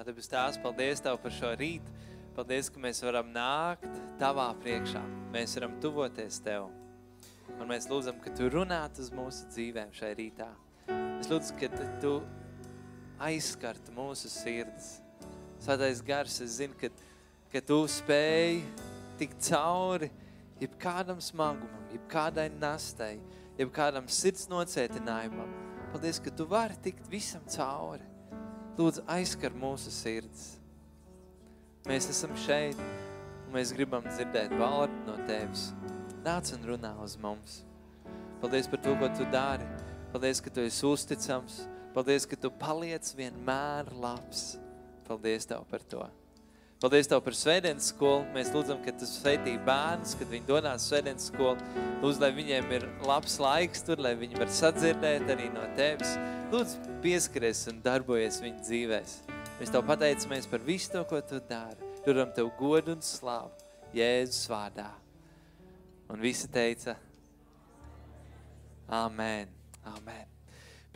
Tā debes tās, paldies Tev par šo rītu. Paldies, ka mēs varam nākt Tavā priekšā. Mēs varam tuvoties Tev. Un mēs lūdzam, ka Tu runātu uz mūsu dzīvēm šai rītā. Es lūdzu, ka Tu aizskartu mūsu sirdis. Svētais gars, es zinu, ka, ka Tu spēj tikt cauri jebkādam smagumam, jebkādai nastai, jebkādam sirds nocētinājumam. Paldies, ka Tu vari tikt visam cauri. Lūdzu, aizskar mūsu sirds. Mēs esam šeit, un mēs gribam dzirdēt vārdu no Tevis. Nāc un runā uz mums. Paldies par to, ko Tu dari. Paldies, ka Tu esi uzticams. Paldies, ka Tu paliec vienmēr labs. Paldies Tev par to. Paldies Tev par svētdienas skolu. Mēs lūdzam, ka Tu sveitī bērnus, kad viņi donās svētdienas skolu. Lūdzu, lai viņiem ir labs laiks tur, lai viņi var sadzirdēt arī no Tevis. Lūdzu, pieskaries un darbojies viņu dzīvēs. Mēs Tev pateicamies par visu to, ko Tu dari. Turam Tev godu un slavu Jēzus vārdā. Un visi teica Āmen, Āmen.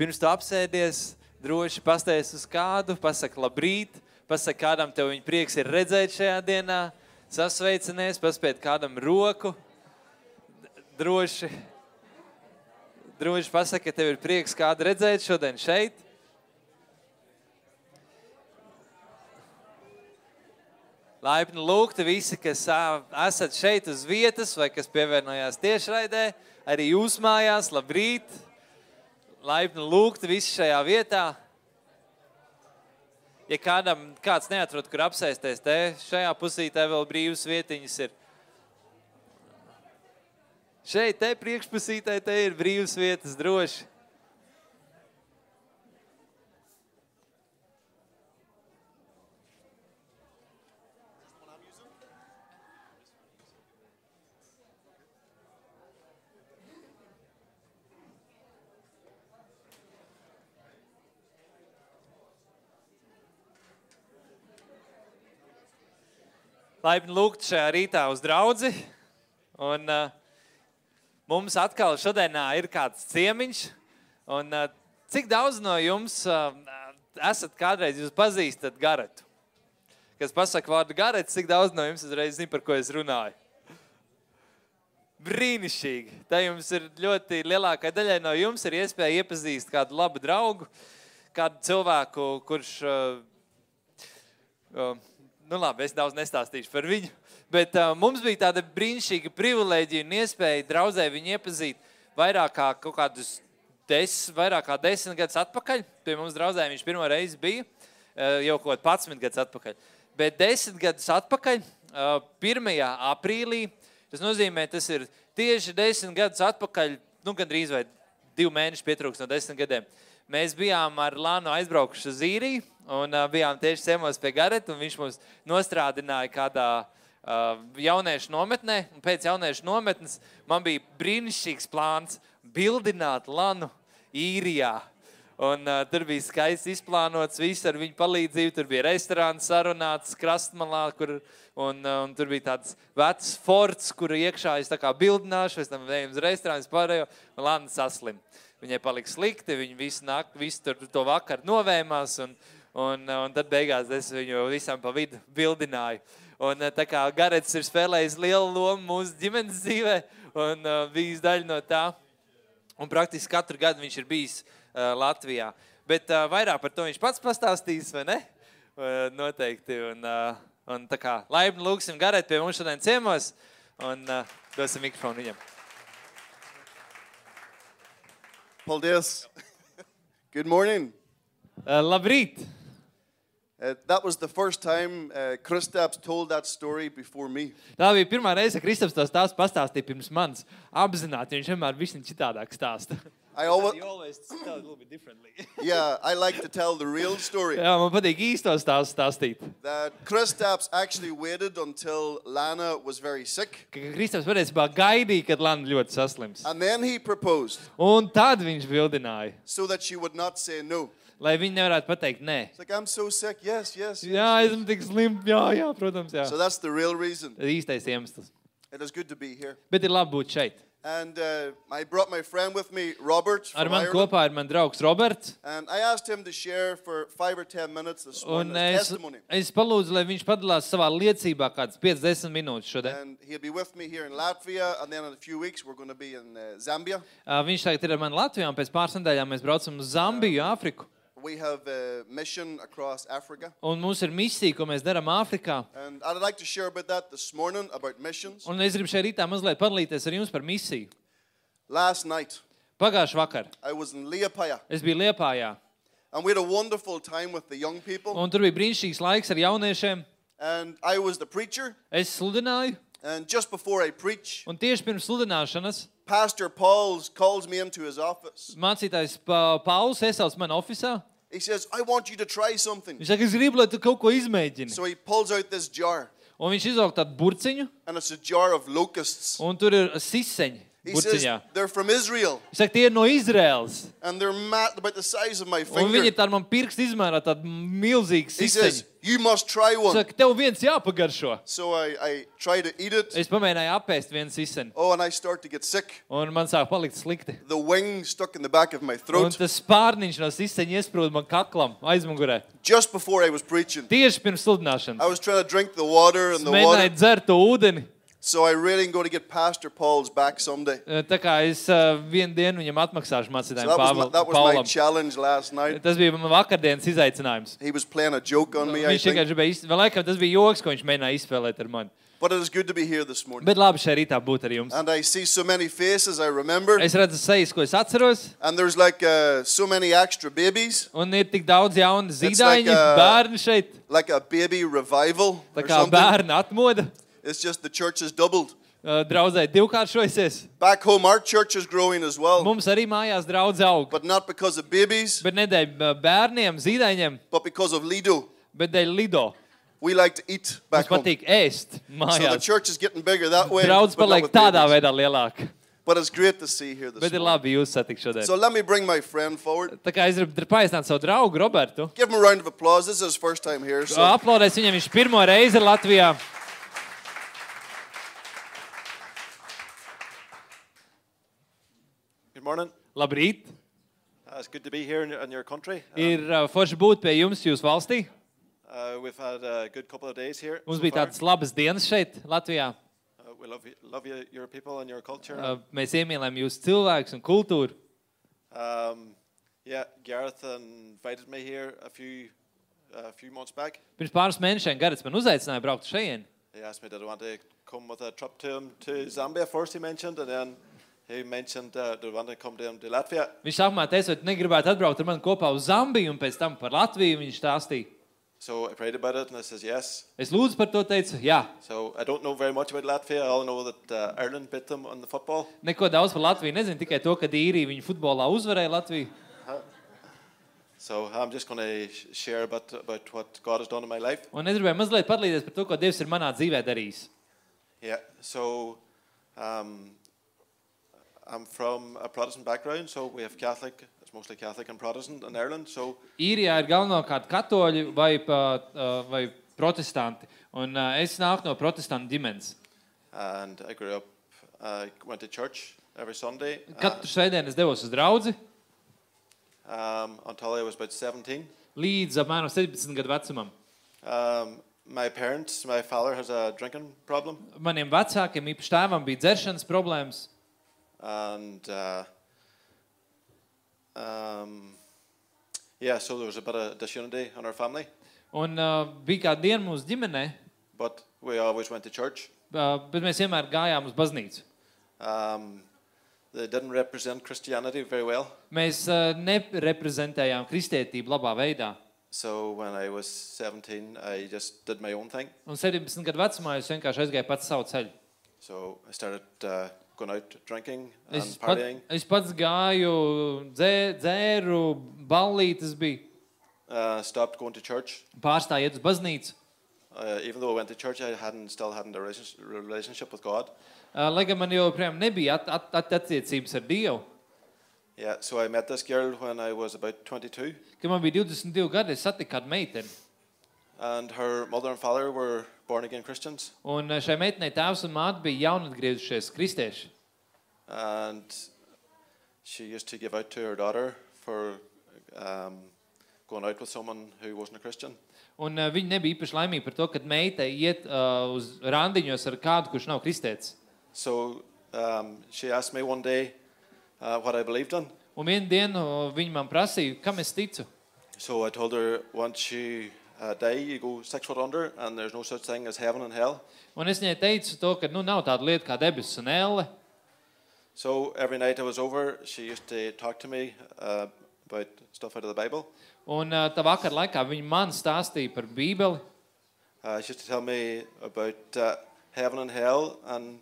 Pirms Tu apsēdies, droši pasties uz kādu, pasaka labrīt, pasaka kādam Tev viņa prieks ir redzēt šajā dienā, sasveicinies, paspēt kādam roku, droši, droši pasaka, ka Tev ir prieks kādu redzēt šodien šeit. Laipni lūgti visi, kas esat šeit uz vietas vai kas pievienojās tiešraidē, arī jūs mājās, labrīt. Laipni lūgti visi šajā vietā. Ja kādam kāds neatrod, kur apsēsties, te šajā pusītē vēl brīvas vietiņas ir. Šeit, te priekšpusītē, te ir brīvas vietas droši. Laipni lūgt šajā rītā uz draudzi. Un uh, mums atkal šodienā ir kāds ciemiņš. Un uh, cik daudz no jums uh, esat kādreiz jūs pazīstat Garetu? Kas pasaka vārdu Garets, cik daudz no jums uzreiz zina, par ko es runāju? Brīnišķīgi. Tā jums ir ļoti lielākai daļai no jums ir iespēja iepazīt kādu labu draugu, kādu cilvēku, kurš uh, uh, nu labi, es daudz nestāstīšu par viņu. Bet uh, mums bija tāda brīnišķīga privilēģija un iespēja draudzē viņu iepazīt vairāk kā kaut kādus des, vairāk kā desmit gadus atpakaļ. Pie mums draudzē viņš pirmo reizi bija uh, jau kaut kāds 11 gadus atpakaļ. Bet desmit gadus atpakaļ, uh, 1. aprīlī, tas nozīmē, tas ir tieši desmit gadus atpakaļ, nu gandrīz vai divi mēneši pietrūks no desmit gadiem. Mēs bijām ar Lānu aizbraukuši uz īriju un uh, bijām tieši ciemos pie Gareta, un viņš mums nostrādināja kādā uh, jauniešu nometnē. Un pēc jauniešu nometnes man bija brīnišķīgs plāns bildināt Lanu īrijā. Un, uh, tur bija skaisti izplānots, viss ar viņu palīdzību. Tur bija restorāns sarunāts krastmalā, kur, un, uh, un tur bija tāds vecs forts, kura iekšā es tā kā bildināšu, pēc tam ejam uz restorānu, pārējo, un Lana saslim. Viņai palika slikti, viņa visu, nak, visu tur, to vakaru novēmās, un, un, un tad beigās es viņu visam pa vidu bildināju. Un tā kā Garets ir spēlējis lielu lomu mūsu ģimenes dzīvē un uh, bijis daļa no tā. Un praktiski katru gadu viņš ir bijis uh, Latvijā. Bet uh, vairāk par to viņš pats pastāstīs, vai ne? Uh, noteikti. Un, uh, un tā kā laipni lūgsim Garet pie mums šodien ciemos un uh, dosim mikrofonu viņam. Paldies. Good morning. Uh, labrīt! Uh, that was the first time uh, Kristaps told that story before me. Tā bija pirmā reize, kad Kristaps to stāstu pastāstīja pirms manis. Apzināti, viņš vienmēr visu citādāk stāsta. I always, always tell it a little bit differently. yeah, I like to tell the real story. Jā, man patīk īsto stāstu stāstīt. That Kristaps actually waited until Lana was very sick, Ka Kristaps patiesībā gaidīja, kad Lana ļoti saslims. and then he proposed Un tad viņš bildināja, so that she would not say no. lai viņi nevarētu pateikt nē. It's like, I'm so sick. Yes, yes. yes. Jā, esmu tik slims. Jā, jā, protams, jā. So that's the real reason. Tas ir īstais iemesls. It is good to be here. Bet ir labi būt šeit. And uh, I brought my friend with me, Robert. Ar mani kopā ir mans draugs Roberts. and I asked him to share for five or ten minutes this morning his es, testimony. es palūdzu, lai viņš padalās savā liecībā kādas 5-10 minūtes šodien. And he'll be with me here in Latvia, and then in a few weeks we're going to be in uh, Zambia. Uh, Viņš tagad ir ar mani Latvijā, un pēc pāris nedēļām mēs braucam uz Zambiju, Āfriku. We have a mission across Africa, Un mums ir misija, ko mēs darām Āfrikā. and I'd like to share about that this morning about missions. Un es gribu šeit rītā mazliet padalīties ar jums par misiju. Last night Pagājušā vakarā I was in Liepāja, es biju Liepājā, and we had a wonderful time with the young people. un tur bija brīnišķīgs laiks ar jauniešiem. And I was the preacher, Es sludināju, and just before I preach, un tieši pirms sludināšanas Pastor Pauls calls me into his office. mācītājs Pa- Pauls iesauc mani oficiālā. He says, "I want you to try something." Viņš saka, es gribu, lai tu kaut ko izmēģini. So he pulls out this jar, Un viņš izvelk tādu burciņu, and it's a jar of locusts. un tur ir siseņi Says, burciņā. "They're from Israel, Viņš saka, tie ir no Izraēlas. and they're mat about the size of my Un viņi finger." ir tādi man pirksti izmērā, tādi milzīgi He says, siseņi. "You must try Viņš one." saka, tev viens jāpagaršo. So I, I try to eat it. Es pamēģināju apēst vienu siseni, Oh, and I start to get sick. un man sāk palikt slikti. The wing stuck in the back of my Un tas spārniņš no siseņa iesprūda man kaklam aizmugurē. just before I was preaching. Tieši pirms I sludināšanas. was trying to drink the water, and Es the water. mēģināju dzert to ūdeni. So I really am going to get Pastor Paul's back someday. Eh, Tā kā es uh, vienu dienu viņam atmaksāšu So mācītājiem that was, my, Pāvel- that was my Paulam. challenge last night. Tas bija man vakardienas izaicinājums. He was playing a joke on me, I Viņš vienkārši think. gribēja, iz... vēl laikam tas bija joks, ko viņš mēģināja izspēlēt ar mani. But it is good to be here this morning. Bet labi šeit rītā būt ar jums. And I see so many faces I remember. Es redzu sejas, ko es atceros, And there's like uh, so many extra babies, un ir tik daudz jaunu like zīdaiņu, a- bērnu šeit. like a baby revival Tā or kā something. bērnu atmoda, It's just the church has doubled. uh, draudzē divkāršojusies. Back home, our church is growing as well. Mums arī mājās draudz aug. But not because of babies, Bet ne dēļ uh, bērniem, zīdaiņiem, but because of Lido. bet dēļ lido. We like to eat back Mums home. patīk ēst So the mājās. church is getting bigger that way. Draudz paliek tādā babies. veidā lielāka. But it's great to see here this Bet ir labi jūs satikt šodien. So let me bring my friend forward. Tā kā es gribu paaicināt savu draugu Robertu. Give him a round of applause. This is his first time here. So Aplaudēs viņam, viņš pirmo reizi ir Latvijā. Morning. Labrīt! Uh, it's good to be here in, in your country. Uh, Ir uh, forši būt pie jums, jūsu valstī. uh, we've had a good couple of days here. Mums so bija tādas labas dienas šeit, Latvijā. Uh, we love you, love you, your people and your culture. Uh, Mēs iemīlējam jūsu cilvēkus un kultūru. Um, yeah, Gareth invited me here a few a few months back. Pirms pāris mēnešiem Garets man uzaicināja braukt šeit. He asked me did I want to come with a trip to him to Zambia first. He mentioned, and then he mentioned uh, did I want to come to him to Latvia. Viņš sākumā teica, vai tu negribētu atbraukt ar mani kopā uz Zambiju, un pēc tam par Latviju viņš stāstīja. So I prayed about it, and I says yes. Es lūdzu par to, teicu, jā. So I don't know very much about Latvia. I all know that uh, Ireland beat them on the football. Neko daudz par Latviju nezinu, tikai to, ka īrija viņa futbolā uzvarēja Latviju. So I'm just going to share a bit about what God has done in my life. Un es gribēju mazliet padalīties par to, ko Dievs ir manā dzīvē darījis. Yeah, so um, I'm from a Protestant background, so we have Catholic, it's mostly Catholic and Protestant in Ireland. So Īrijā ir galvenokārt katoļi vai, uh, vai protestanti. Un uh, es nāku no protestantu ģimenes. and I grew up, I went to church every Sunday uh, Katru svētdienu es devos uz draugu um, until I was about 17. līdz apmēram 17 gadu vecumam. Um, my parents, my father has a drinking problem, Maniem vecākiem, īpaši tēvam, bija dzeršanas problēmas. And uh, um, yeah, so there was a bit of disunity in our family, Un uh, bija kāda diena mūsu ģimenē, but we always went to church. uh, bet mēs vienmēr gājām uz baznīcu. Um, they didn't represent Christianity very well. Mēs uh, nereprezentējām kristietību labā veidā. So when I was 17, I just did my own thing. Un 17 gadu vecumā es vienkārši aizgāju pats savu ceļu. So I started uh, going out drinking and Es, pat, partying. es pats gāju, dzē, dzēru, ballītes bija, Uh, stopped going to church. pārstāju iet uz baznīcu. Uh, even though I went to church, I hadn't still hadn't a relationship- relationship with God. Uh, Lai gan man joprojām nebija at, at, at, attiecības ar Dievu. Yeah, so I met this girl when I was about 22, Kad man bija 22 gadi, es satiku kādu meiteni. and her mother and father were born again Christians. Un uh, šai meitenei tēvs un māte bija jaunatgriezušies kristieši. and she used to give out to her daughter for um, going out with someone who wasn't a Christian. Un uh, viņa nebija īpaši laimīga par to, ka meitai iet uh, uz randiņos ar kādu, kurš nav kristietis. So um, she asked me one day uh, what I believed in. Un vienā dienā viņa man prasīja, kam es ticu. So I told her once you uh, die, you go six foot under, and there's no such thing as heaven and hell. Un es viņai teicu, to, ka nu, nav tāda lieta kā debesis un elle. So every night I was over, she used to talk to me uh, about stuff out of the Bible. Un uh, tā vakar laikā viņa man stāstīja par Bībeli. Uh, she used to tell me about uh, heaven and hell and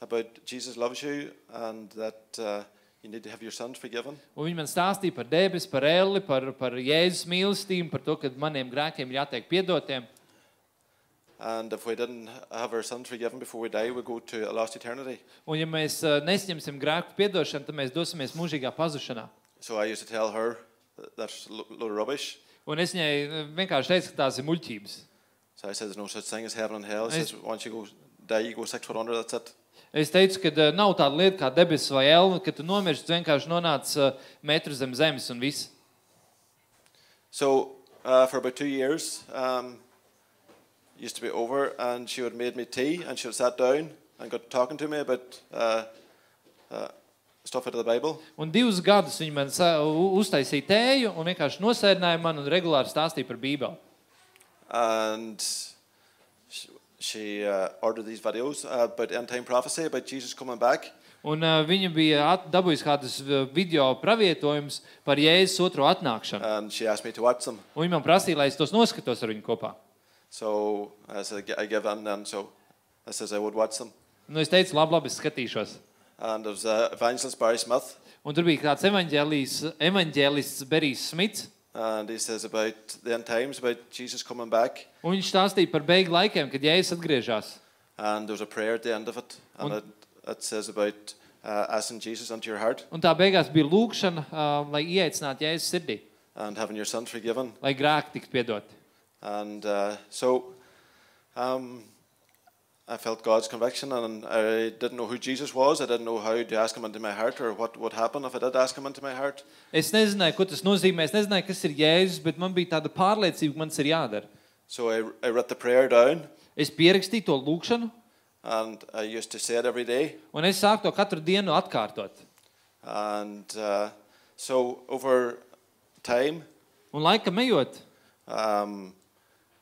about Jesus loves you and that uh, you need to have your sins forgiven. Un viņa man stāstīja par debesis, par elli, par, par Jēzus mīlestību, par to, ka maniem grēkiem ir jātiek piedotiem. And if we didn't have our sins forgiven before we die, we go to a lost eternity. Un ja mēs uh, nesņemsim grēku piedošanu, tad mēs dosimies mūžīgā pazušanā. So I used to tell her that that's a lo- load of rubbish. Un es viņai uh, vienkārši teicu, ka tās ir muļķības. So I said there's no such thing as heaven and hell. It Nice. says once you go die, you go six foot under. That's it. Es teicu, ka uh, nav tāda lieta kā debesis vai elna, ka tu nomirsti, vienkārši nonāc uh, metru zem zemes un viss. So uh, for about two years, um, used to be over, and she would made me tea, and she would sat down and got talking to me about uh, uh, stuff out of the Bible. Un divus gadus viņa man uztaisīja tēju un vienkārši nosēdināja man un regulāri stāstīja par Bībeli. and she, uh, ordered these videos uh, about end time prophecy about Jesus coming back. Un uh, viņa bija dabūjusi kādus uh, video pravietojumus par Jēzus otro atnākšanu. And she asked me to watch them. Un viņa man prasīja, lai es tos noskatos ar viņu kopā. So I said, I give in, and so I says I would watch them. Nu, es teicu, labi, labi, es skatīšos. And there was uh, evangelist Barry Smith, Un tur bija kāds evaņģēlists Berijs Smits. And he says about the end times, about Jesus coming back. Un viņš stāstīja par beigu laikiem, kad Jēzus atgriežas. And there's a prayer at the end of it, and Un- it, it says about uh, asking Jesus into your heart Un tā beigās bija lūkšana, uh, lai ieteicinātu Jēzus sirdī, and having your sins forgiven. lai grēki tiktu piedoti. And uh, so um, I felt God's conviction, and I didn't know who Jesus was. I didn't know how to ask him into my heart or what would happen if I did ask him into my heart. Es nezināju, ko tas nozīmē. Es nezināju, kas ir Jēzus, bet man bija tāda pārliecība, ka man tas ir jādara. So I, I wrote the prayer down, Es pierakstīju to lūkšanu, and I used to say it every day. un es sāku to katru dienu atkārtot. And uh, so over time, Un laika ejot, um,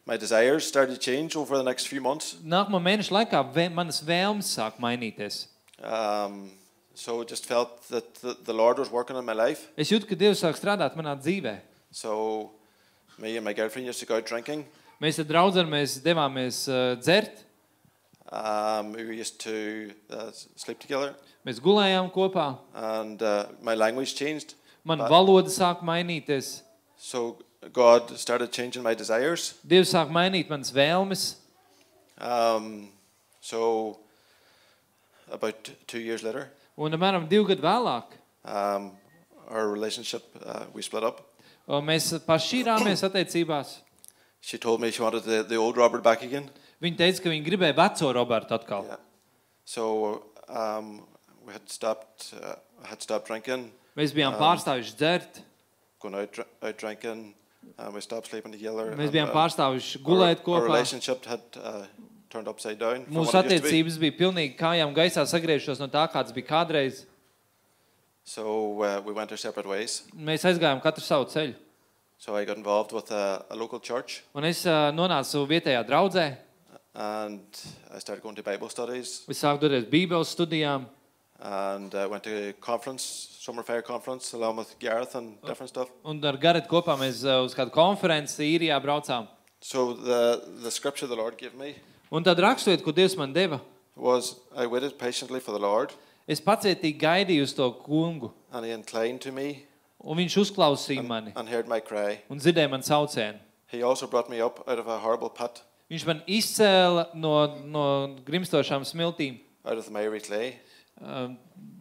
my desires started to change over the next few months. nākamā mēneša laikā vē, manas vēlmes sāk mainīties. Um, so just felt that the, the Lord was working in my life. Es jūtu, ka Dievs sāk strādāt manā dzīvē. So me and my girlfriend used to go out drinking. Mēs ar draugiem devāmies uh, dzert, Um, we used to uh, sleep together, mēs gulējām kopā. and uh, my language changed. Mana Ba- valoda sāk mainīties. So God started changing my desires. Dievs sāk mainīt manas vēlmes. Um, so about two years later, Un apmēram divu gadu vēlāk um, our relationship uh, we split up. uh, mēs pašķīrāmies attiecībās. She told me she wanted the, the old Robert back again. Viņa teica, ka viņa gribēja veco Robertu atkal. Yeah. So um, we had stopped. Uh, had stopped drinking, Mēs bijām Um, pārstājuši dzert, going out, dr- out drinking, together. mēs bijām uh, pārstājuši our, gulēt kopā. had uh, Mūsu attiecības bija pilnīgi kājām gaisā sagriežošās no tā, kāds bija kādreiz. So uh, we went our separate ways. Mēs aizgājām katru savu ceļu. So I got involved with a, a local church, Un es uh, nonācu vietējā draudzē. and I started going to Bible studies, Es sāku doties Bībeles studijām. And uh, went to a conference, summer fire conference, along with Gareth and different stuff. Un ar Garetu kopā mēs uh, uz kādu konferenci īrijā braucām. So the the scripture the Lord gave me Un tad raksturot, ko Dievs man deva, was, "I waited patiently for the Lord, es pacietīgi gaidīju uz to kungu. and He inclined to me Un viņš uzklausīja mani and heard my cry. un dzirdēja man saucienu. He also brought me up out of a horrible pit, Viņš man izcēla no, no grimstošām smiltīm. out of the miry clay, Uh,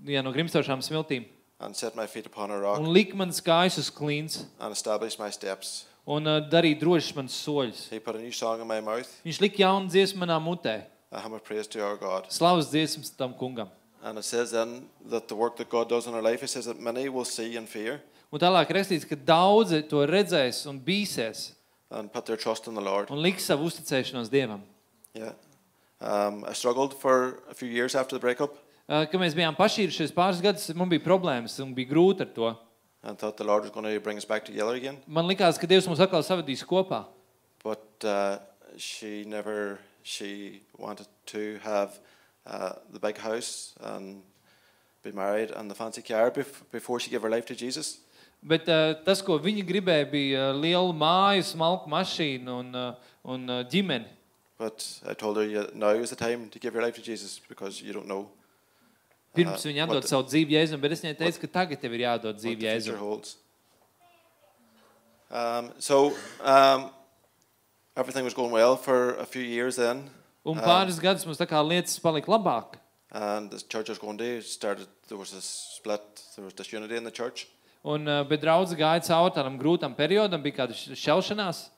jā, no grimstošām smiltīm. and set my feet upon a rock, Un lika manas kājas uz klints. and established my steps. Un uh, darīja drošus manas soļus. He put a new song in my mouth, Viņš lika jaunu dziesmu manā mutē. a hymn of praise to our God. Slavas dziesmas tam kungam. And it says then that the work that God does in our life, it says that many will see and fear Un tālāk rakstīts, ka daudzi to redzēs un bīsies and put their trust in the Lord. un liks savu uzticēšanos Dievam. Yeah. Um, I struggled for a few years after the breakup Uh, Kad mēs bijām pašīrušies pāris gadus, man bija problēmas un bija grūti ar to. and thought the Lord was going to bring us back together again. Man liekas, ka Dievs mūs atkal savadīs kopā. But uh, she never, she wanted to have uh, the big house and be married and the fancy car bef- before she gave her life to Jesus. Bet uh, tas, ko viņi gribēja, bija uh, liela māja, smalka mašīna un, uh, un uh, ģimene. But I told her, yeah, now is the time to give your life to Jesus because you don't know Pirms Uh, viņa atdod savu dzīvi Jēzum, bet es viņai teicu, ka tagad tev ir jādod future Jēzum. Um, so um, everything was going well for a few years then, Un Um, pāris gadus mums tā kā lietas palika labāk. and the church was going to started. There was a split. There was disunity in the church, Un, uh, bet draugs gāja cauri tādam grūtam periodam, bija kāda š- šaušanās.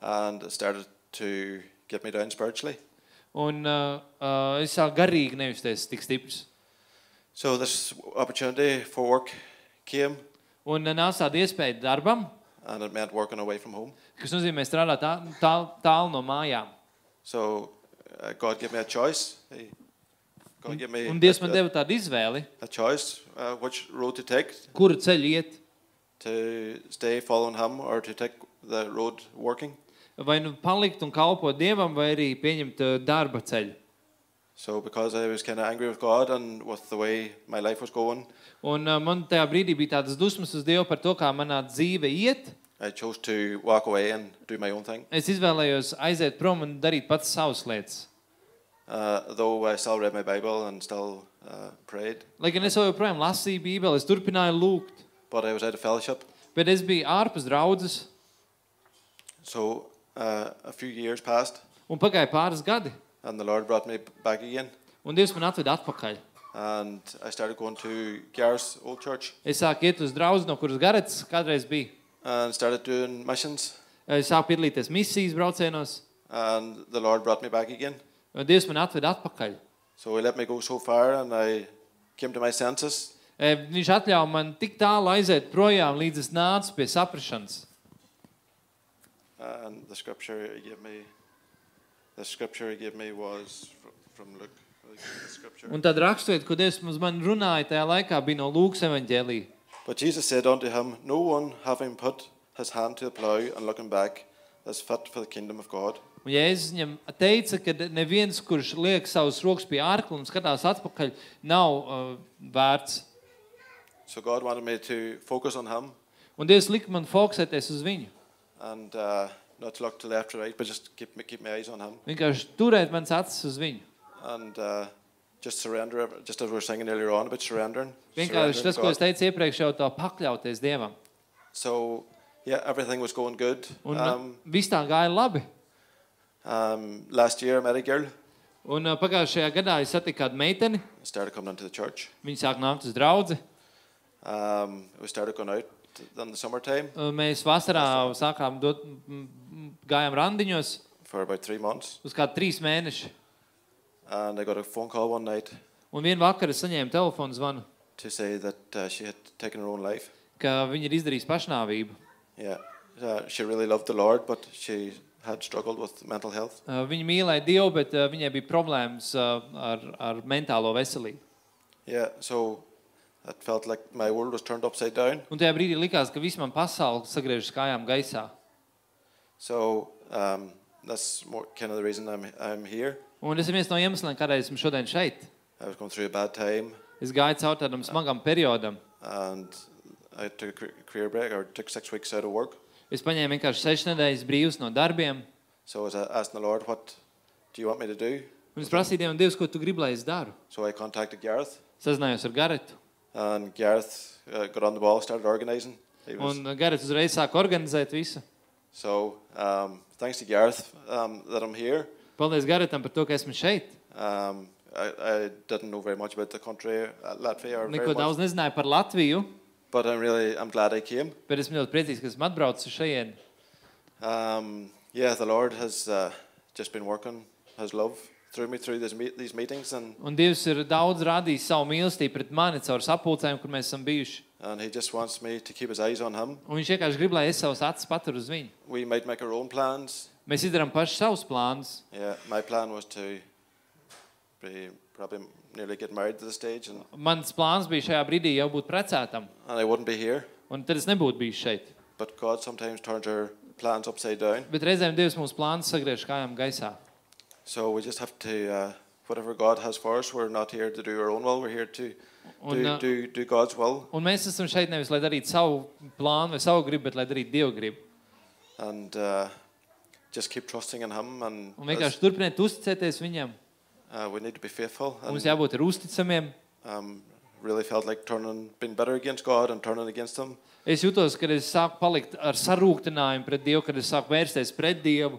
and it started to get me down spiritually. Un uh, uh, es sāku garīgi nejusties tik stiprs. So this opportunity for work came, Un uh, nāca tāda iespēja darbam, and it meant working away from home. kas nozīmē strādāt tā- tālu tā, no mājām. So uh, God gave me a choice. He, God gave me Un Dievs man deva tādu izvēli, a choice uh, which road to take kuru ceļu iet. to stay following Him or to take the road working. Vai nu palikt un kalpot Dievam, vai arī pieņemt uh, darba ceļu. So because I was kind of angry with God and with the way my life was going, Un uh, man tajā brīdī bija tādas dusmas uz Dievu par to, kā manā dzīve iet. I chose to walk away and do my own thing. Es izvēlējos aiziet prom un darīt pats savas lietas. Uh, though I still read my Bible and still uh, prayed, Lai gan es joprojām lasīju Bībeli, es turpināju lūgt, but I was out of fellowship. bet es biju ārpus draudzes, So uh, a few years passed, un pagāja pāris gadi, and the Lord brought me back again. un Dievs man atveda atpakaļ. And I started going to Gareth's old church Es sāku iet uz draugu, no kuras Garets kādreiz bija. and started doing missions. Es sāku piedalīties misijas braucienos, And the Lord brought me back again. un Dievs man atveda atpakaļ. So He let me go so far, and I came to my senses. E, Viņš atļāva man tik tālu aiziet projām, līdz es nācu pie saprašanas. And the scripture He gave me, Un tad raksturot, ko Dievs mums man runāja tajā laikā, bija no Lūkas evaņģēlī. But Jesus said unto him, No one having put his hand to the plough and looking back is fit for the kingdom of God. Un Jēzus viņam teica, ka neviens, kurš liek savus rokas pie ārkla un skatās atpakaļ, nav uh, vērts. So God wanted me to focus on Him Un Dievs lika man fokusēties uz viņu. and uh, not to look to left or right, but just keep, keep my eyes on Him Vienkārši turēt manas acis uz viņu. and uh, just surrender. Just as we were singing earlier on about surrendering. Vienkārši tas, to ko es God. teicu iepriekš, jau to pakļauties Dievam. So yeah, everything was going good. Un Um, viss tā gāja labi. um, last year, I met a girl. Un uh, pagājušajā gadā es satiku kādu meiteni. I started coming into the church. Viņa sāk nākt uz draugu. Um, we started going out in the summertime Mēs vasarā sākām dot, m, m, gājām randiņos for about three months, uz kādu trīs mēnešu. and I got a phone call one night Un vienā vakarā es saņēmu telefonu zvanu, to say that uh, she had taken her own life. ka viņa ir izdarījusi pašnāvību. Yeah, uh, she really loved the Lord, but she had struggled with mental health. Uh, Viņa mīlēja Dievu, bet uh, viņai bija problēmas uh, ar, ar mentālo veselību. Yeah, so it felt like my world was turned upside down. Un tajā brīdī likās, ka viss man pasaule sagriežas kājām gaisā. So um, that's more kind of the reason I'm I'm here. Un tas ir viens no iemesliem, kādēļ esmu šodien šeit. I was going through a bad time, Es gāju cauri tādam smagam periodam. and I took a car- career break, or took six weeks out of work. Es paņēmu vienkārši sešas nedēļas brīvus no darbiem. So I was uh, asking the Lord, "What do you want me to do?" Un es prasīju Dievam, Dievs, ko tu gribi, lai es daru. So I contacted Gareth, Sazinājos ar Garetu. And Gareth uh, got on the ball, started organising. He was- Un Garets uzreiz sāka organizēt visu. So um, thanks to Gareth um, that I'm here. Paldies Garetam par to, ka esmu šeit. Um, I, I didn't know very much about the country, uh, Latvia, or very Neko daudz much, nezināju par Latviju, but I'm really I'm glad I came. bet esmu ļoti priecīgs, ka esmu atbraucis uz šejienu. Um, yeah, the Lord has uh, just been working His love through me through these, meet, these meetings, and, Un Dievs ir daudz rādījis savu mīlestību pret mani caur sapulcēm, kur mēs esam bijuši. and He just wants me to keep His eyes on Him. Un viņš vienkārši grib, lai es savus acis paturu uz viņu. We might make our own plans. Mēs izdarām paši savus plānus. Yeah, my plan was to be probably nearly get married to the stage, and, Mans plāns bija šajā brīdī jau būt precētam, and I wouldn't be here. un tad es nebūtu bijis šeit. But God sometimes turns our plans upside down. Bet reizēm Dievs mūsu plānus sagriež kājām gaisā. So we just have to, uh, whatever God has for us, we're not here to do our own will. We're here to Un, do, uh, do, do God's will. Un mēs esam šeit nevis lai darītu savu plānu vai savu gribu, bet lai darītu Dieva gribu. and uh, just keep trusting in Him. And Un as- vienkārši turpiniet uzticēties viņam. uh, we need to be faithful. Mums And, jābūt ir uzticamiem. um, really felt like turning, being bitter against God and turning against Him. Es jutos, kad es sāku palikt ar sarūktinājumu pret Dievu, kad es sāku vērsties pret Dievu.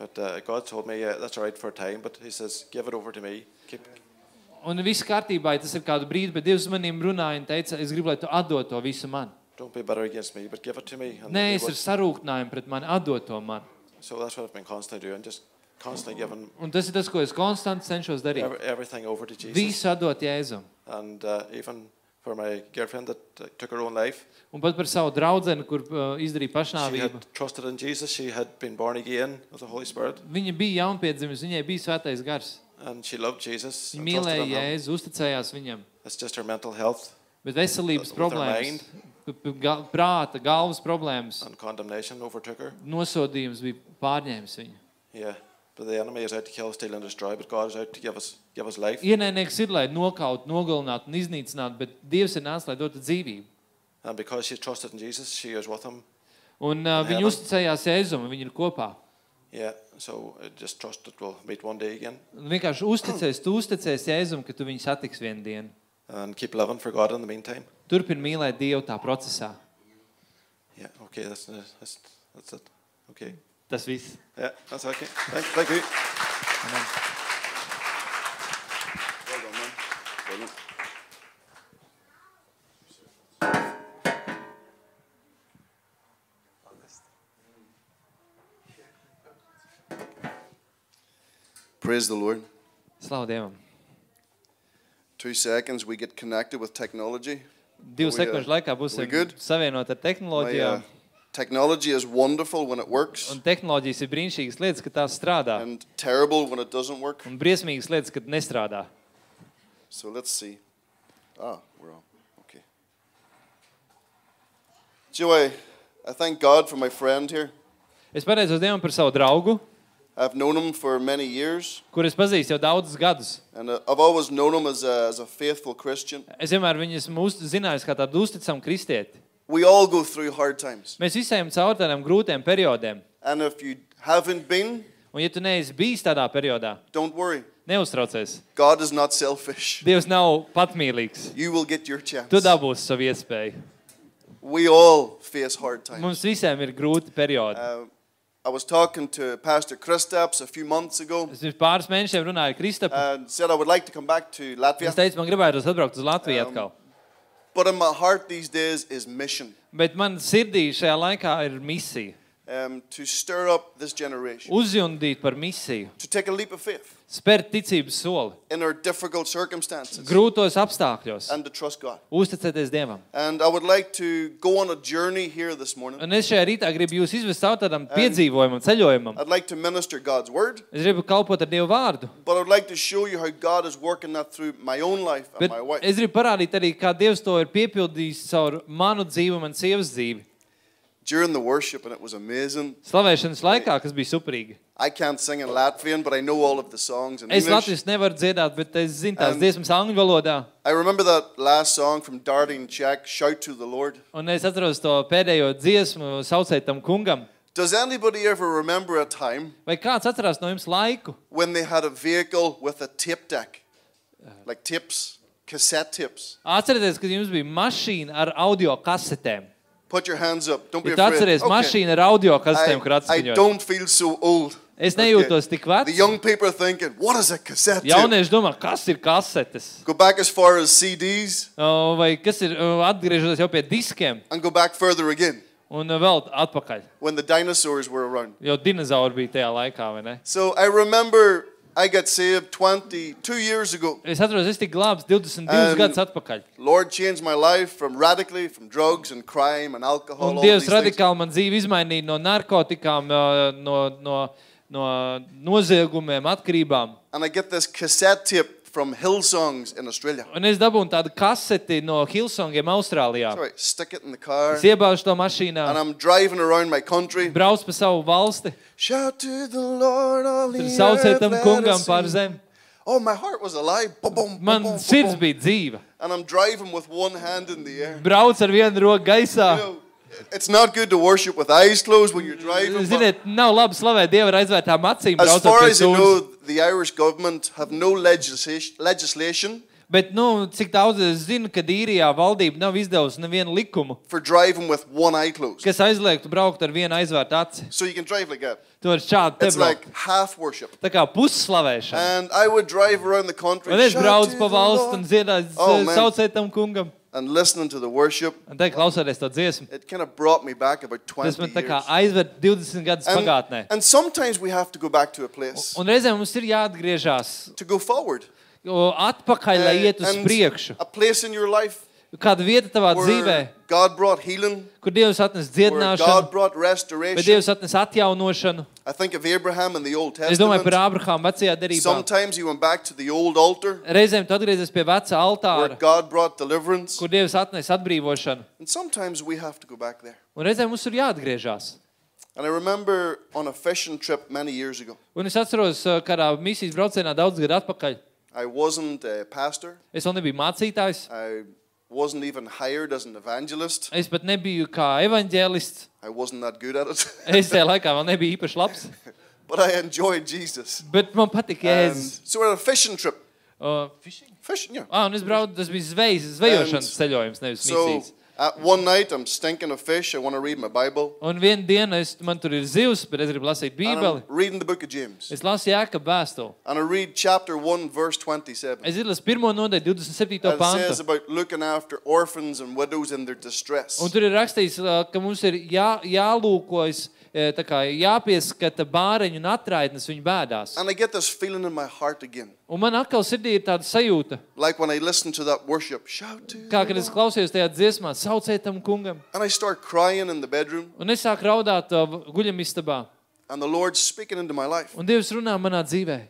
But uh, God told me, yeah, that's all right for a time. But He says, give it over to me. Keep, Un viss kārtībā, ja tas ir kādu brīdi, bet Dievs manim runāja un teica, es gribu, lai tu atdod to visu man. don't be bitter against me, but give it to me. And Nē, es ar sarūktinājumu pret mani, atdod to man. So that's what I've been constantly doing, just constantly giving Un tas ir tas, ko es konstanti cenšos darīt. every, everything over to Jesus. Visu atdot Jēzum. And uh, even for my girlfriend that uh, took her own life, Un pat par savu draugu, kur uh, izdarīja she pašnāvību. had trusted in Jesus. She had been born again of the Holy Spirit, Viņa bija jaunpiedzimusi, viņai bija svētais gars. and she loved Jesus. Viņa mīlēja. Jēzu, uzticējās viņam. It's just her mental health Bet veselības her problēmas, p- p- ga- prāta, galvas problēmas, and condemnation overtook her. nosodījums bija pārņēmis viņu. Yeah, but the enemy is out to kill, steal, and destroy. But God is out to give us give us life. Ienaidnieks ir, lai nokautu, nogalinātu un iznīcinātu, bet Dievs ir nācis, lai dotu dzīvību. And because she trusted in Jesus, she is with him. Un uh, viņi uzticējās Jēzum, viņi ir kopā. Yeah, so I just trust that we'll meet one day again Un vienkārši uzticēs, tu uzticēsi Jēzum, ka tu viņu satiksi vienu dienu. and keep living for God in the meantime. Turpini mīlēt Dievu tā procesā. Yeah, okay, that's that's, that's it. Okay. Tas viss. Yeah, that's okay. Thank, thank you. Amen. Well done, man. Brilliant. Praise the Lord. Slavu Dievam. Two seconds, we get connected with technology. Divu We, uh, sekundžu laikā būsim we good? savienoti ar My, tehnoloģijām. uh, technology is wonderful when it works, Un tehnoloģijas ir brīnišķīgas lietas, ka tās strādā. and terrible when it doesn't work. Un briesmīgas lietas, kad nestrādā. So let's see. Ah, we're on. Okay. So I, I thank God for my friend here. Es pateicos Dievam par savu draugu, I've known him for many years, kur es pazīstu jau daudzus gadus. and uh, I've always known him as a, as a faithful Christian. Es vienmēr viņu esmu uz- zinājis kā tādu uzticamu kristieti. We all go through hard times. Mēs visi ejam cauri tādiem grūtiem periodiem. And if you haven't been, Un, ja tu neesi bijis tādā periodā, don't worry. neuztraucies. God is not selfish. Dievs nav patmīlīgs. You will get your chance. Tu dabūsi savu iespēju. We all face hard times. Mums visiem ir grūti periodi. Uh, I was talking to Pastor Kristaps a few months ago Es pirms pāris mēnešiem runāju ar Kristapu. and said I would like to come back to Latvia. Es teicu, man gribētu atbraukt uz Latviju Um, atkal. But in my heart these days is mission. Bet man sirdī šajā laikā ir misija. um, to stir up this generation, Uzjundīt par misiju, to take a leap of faith spērt ticības soli, in our difficult circumstances, grūtos apstākļos, and to trust God. uzticēties Dievam. And I would like to go on a journey here this morning. Un es šajā rītā gribu jūs izvest caur tādam piedzīvojumam, ceļojumam. I'd like to minister God's word, Es gribu kalpot ar Dievu vārdu. but I'd like to show you how God is working that through my own life and Bet my wife. es gribu parādīt arī, kā Dievs to ir piepildījis caur manu dzīvi un manas sievas dzīvi. During the worship, and it was amazing. Slavēšanas laikā, kas bija superīgi. I can't sing in Latvian, but I know all of the songs in Es English. latviešu nevaru dziedāt, bet es zinu tās And- dziesmas angļu valodā. I remember that last song from Darlene Check, Shout to the Lord. Un es atceros to pēdējo dziesmu, saucēt tam kungam. Does anybody ever remember a time Vai kāds atcerās no jums laiku, when they had a vehicle with a tape deck? Like tips, cassette tips. Atcerieties, kad jums bija mašīna ar audio kasetēm. Put your hands up. Don't be Ja tu afraid. atceries mašīnu ar audio kasetēm, kur I, I atskaņot. don't feel so old. Es nejūtos tik The vecs. young people are thinking, what is a cassette tape? Jaunieši domā, kas ir kasetes? Go back as far as CDs O, Vai kas ir o, atgriežoties jau pie diskiem and go back further again un vēl atpakaļ. when the dinosaurs were around. Jo dinozauri bija tajā laikā, vai ne? So I remember I got saved 22 years ago. Es atceros, es tiku glābts 22 Um, gadus atpakaļ. Lord changed my life from radically from drugs and crime and alcohol. Un all Dievs these things. radikāli man dzīvi izmainīja no narkotikām, ā, no, no, no noziegumiem, atkarībām. And I get this cassette tape from Hillsongs in Australia. Un es dabūju tādu kaseti no Hilsongiem Austrālijā. So I stick it in the car Es iebāžu to and mašīnā, I'm driving around my country. braucu pa savu valsti, Shout to the Lord, all tur the sauciet earth, tam kungam pār zemi. Oh, my heart was alive. Boom, boom, boom, Man boom, boom, sirds bija dzīva. And I'm driving with one hand in the air. Brauc ar vienu roku gaisā. You know, it's not good to worship with eyes closed when you're driving. but Ziniet, nav labi slavēt Dievu ar aizvērtām acīm. As braucot far pie as I stūres. know, the Irish government have no legislation, legislation Bet, nu, cik daudz es zinu, ka īrijā valdība nav izdevusi nevienu likumu, for driving with one eye closed. kas aizliegtu braukt ar vienu aizvērtu aci. So you can drive like that. Tu vari šādi te It's braukt. like half worship. Tā kā pusslavēšana. And I would drive around the country Un es shout braucu to pa the valstu un Lord, dziedāju, Oh, man. sauciet tam kungam. And listening to the worship. Un te klausoties to dziesmu. It kind of brought me back about 20 Tas man tā kā years. aizver 20 gadus And, pagātnē. and sometimes we have to go back to a place Un reizēm mums ir jāatgriežas to go forward. o, atpakaļ, lai Uh, iet uz and priekšu. a place in your life Kāda vieta tavā dzīvē, where God brought healing, kur Dievs atnes where dziedināšanu, God brought vai restoration. Dievs atnes atjaunošanu. I think of Abraham in the Old Es domāju par Testament. Ābrahāmu vecajā derībā. Sometimes he went back to the old altar Reizēm tu atgriezies pie where altāra, God brought deliverance. kur Dievs atnes atbrīvošanu. And sometimes we have to go back there. Un reizēm mums ir jāatgriežas. And I remember on a fishing trip many years ago, Un es atceros, uh, kādā misijas braucienā daudz gadu atpakaļ. I wasn't a pastor. Es vēl nebiju mācītājs. I wasn't even hired as an evangelist. Es pat nebiju kā evaņģēlists. I wasn't that good at it. Es tajā laikā vēl nebiju īpaši labs. but I enjoyed Jesus. Bet man patīk And jēzus. so we're on a fishing trip. Uh, Fishing, yeah. ah, un es braucu, tas bija zvejas, zvejošanas ceļojums, nevis So misijas. At one night I'm stinking of fish. I want to read my Bible. Un vienu dienu es, man tur ir zivs, bet es gribu lasīt And bībeli. I'm reading the book of James. Es lasu Jēkab vēstuli. And I read chapter 1, verse 27. Es izlasu pirmo nodaļu, 27. And it says pantu. about looking after orphans and widows in their distress. Un tur ir rakstīts, uh, ka mums ir jā, jālūkojas, eh, tā kā jāpieskata bāreņu un atraitnes viņu bēdās. And I get this feeling in my heart again. Un man atkal sirdī ir tāda sajūta, Like when I listen to that worship, shout to. kā kad es klausījos tajā dziesmā, sauciet tam kungam. And I start crying in the bedroom. Un es sāku raudāt uh, guļamistabā. And the Lord's speaking into my life Un Dievs runā manā dzīvē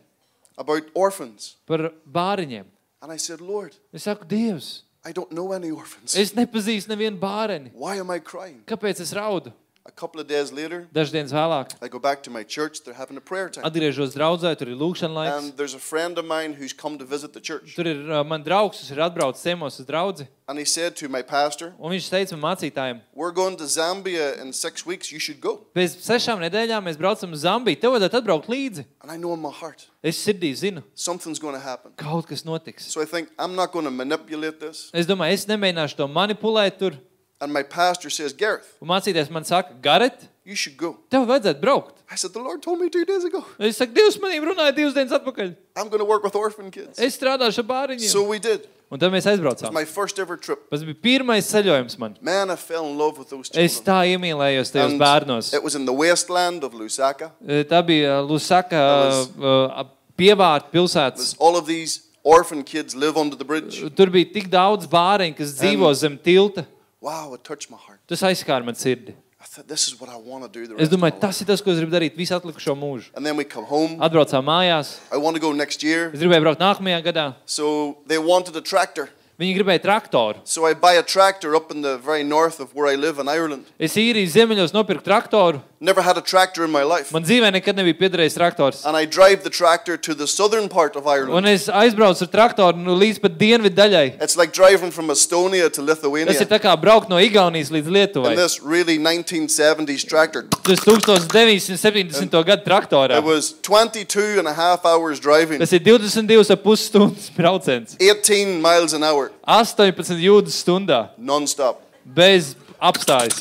about orphans. par bāriņiem. And I said, Lord, Es saku, Dievs, I don't know any orphans. es nepazīstu nevienu bāriņu. Why am I crying? Kāpēc es raudu? A couple of days later, Dažas dienas vēlāk I go back to my church. They're having a prayer time. atgriežos draudzē, tur ir lūkšana laiks. And there's a friend of mine who's come to visit the church. Tur ir uh, man draugs, kas ir atbraucis ciemos uz draugu. And he said to my pastor, Un viņš teica man mācītājiem, We're going to Zambia in six weeks. You should go. pēc sešām nedēļām mēs braucam uz Zambiju. Tev vajadzētu atbraukt līdzi. And I know in my heart, Es sirdī zinu, something's going to happen. kaut kas notiks. So I think, I'm not going to manipulate this. Es domāju, es nemēģināšu to manipulēt tur. And my pastor says, Gareth, Un mācītājs man saka, Garet, you should go. tev vajadzētu braukt. I said, The Lord told me two days ago. Es saku, Dievs manīm runāja divas dienas atpakaļ. I'm going to work with orphan kids. Es strādāšu ar bāriņiem. So we did. Un tad mēs aizbraucām. My first ever trip. Tas bija pirmais ceļojums man. Man, I fell in love with those Es children. tā iemīlējos tajos And bērnos. it was in the wasteland of Lusaka. E, Tā bija Lusaka was- uh, pievārta pilsētas. There's all of these orphan kids live under the bridge. Tur bija tik daudz bāriņu, kas dzīvo zem tilta. Wow, it touched my heart. Tas aizskāra man sirdi. I thought, this is what I want to do the Es rest of my domāju, life. tas ir tas, ko es gribu darīt visu atlikušo mūžu. And then we come home. Atbraucām mājās. I want to go next year. Es gribēju braukt nākamajā gadā. So they wanted a tractor. Viņi gribēja traktoru. So I buy a tractor up in the very north of where I live in Ireland. Es īriju ziemeļos nopirku traktoru. Never had a tractor in my life. Man dzīvē nekad nebija piederējis traktors. And I drive the tractor to the southern part of Un Ireland. es aizbraucu ar traktoru nu, līdz pat dienvidu daļai. It's like driving from Estonia to Tas ir Lithuania. tā kā braukt no Igaunijas līdz Lietuvai. In this really 1970s tractor. Tas 1970. gada traktorā. It was 22 and a half hours driving, Tas ir 22,5 stundas brauciens. 18 miles an hour, 18 jūdzes stundā. non-stop. Bez apstājas.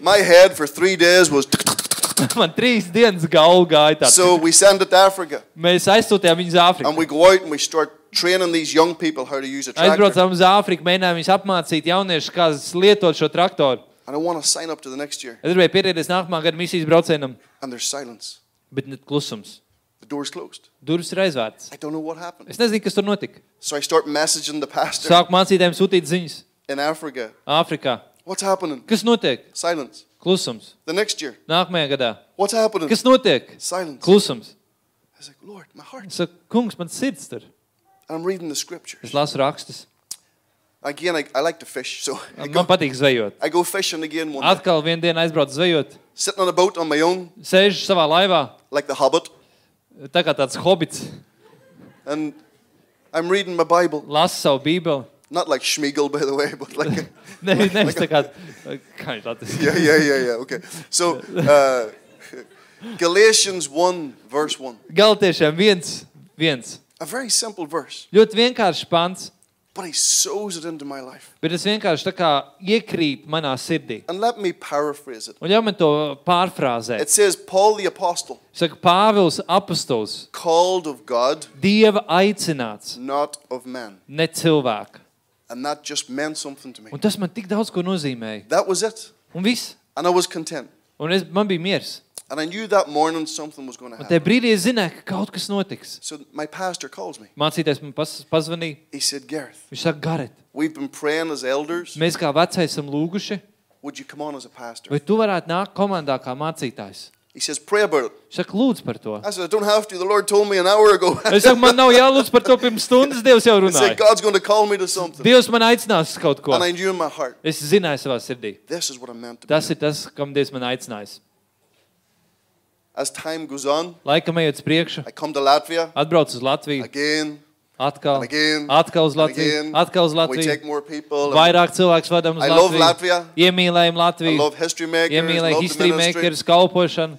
My head for three days was. Man trīs dienas galva gāja tā. So we send it to Africa. Mēs aizsūtījām viņus uz Āfriku. And we go out and we start training these young people how to use a tractor. Aizbraucām uz Āfriku, mēģinājām viņus apmācīt jauniešus, kā lietot šo traktoru. And I want to sign up to the next year. Es gribēju piedalīties nākamā gada misijas braucienam, And there's silence. bet ne klusums. The door's closed. Durvis ir aizvērtas. I don't know what happened. Es nezinu, kas tur notika. So I start messaging the pastor Sāku mācītājiem sūtīt ziņas in Africa. Āfrikā. What's happening? Kas notiek? Silence. Klusums. The next year, Nākamajā gadā. what's happening? Kas notiek? Silence. Klusums. I was like, Lord, my heart. Es saku, kungs, man sirds tur. And I'm reading the scriptures. Es lasu rakstus. Again, I, I like to fish, so I Man go, patīk zvejot. I go fishing again one day. Atkal vienā dienā aizbraucu zvejot. Sitting on a boat on my own, Sēžu savā laivā, like the Hobbit, tā kā tāds hobits. and I'm reading my Bible. Lasu savu bībeli. Not like Schmiegel, by the way, but like, a, Nevis nevis tā kā, kā viņš latviešu. yeah, yeah, yeah, yeah. Okay. So, uh, Galatians 1, verse 1. Galtiešiem viens, viens. A very simple verse, Ļoti vienkāršs pants, but he sows it into my life. bet tas vienkārši tā kā iekrīt manā sirdī. And let me paraphrase it. Un jau man to pārfrāzē. It says, Paul the apostle, Saka, Pāvils apostols, called of God, Dieva aicināts, not of man. ne cilvēka. And that just meant something to me. Un tas man tik daudz ko nozīmēja. That was it. Un viss. And I was content. Un es, man bija miers. And I knew that morning something was going to Un happen. tajā brīdī es zināju, ka kaut kas notiks. So my pastor calls me. Mācītājs man pazvanīja. He said, Gareth, Viņš saka, Garet, we've been praying as elders. mēs kā vecais esam lūguši, Would you come on as a pastor? vai tu varētu nākt komandā kā mācītājs? He says, pray about it. Saka, lūdzu par to. I said, I don't have to. The Lord told me an hour ago. Es saku, man nav jālūdz par to pirms stundas, Dievs jau He said, runāja. God's going to call me to something. Dievs man aicinās kaut ko. And I knew in my heart, Es zināju savā sirdī. this is what I'm meant to be. Tas ir tas, kam Dievs man aicinājis. As time goes on, Laikam ejot uz priekšu, I come to Latvia atbrauc uz Latviju, again, atkal, again, atkal uz Latviju, again. atkal uz We Latviju. take more people. Vairāk cilvēks vadām uz I love Latviju. Latvia. Iemīlējam I Latviju, love history makers. iemīlējam history makers, kalpošanu.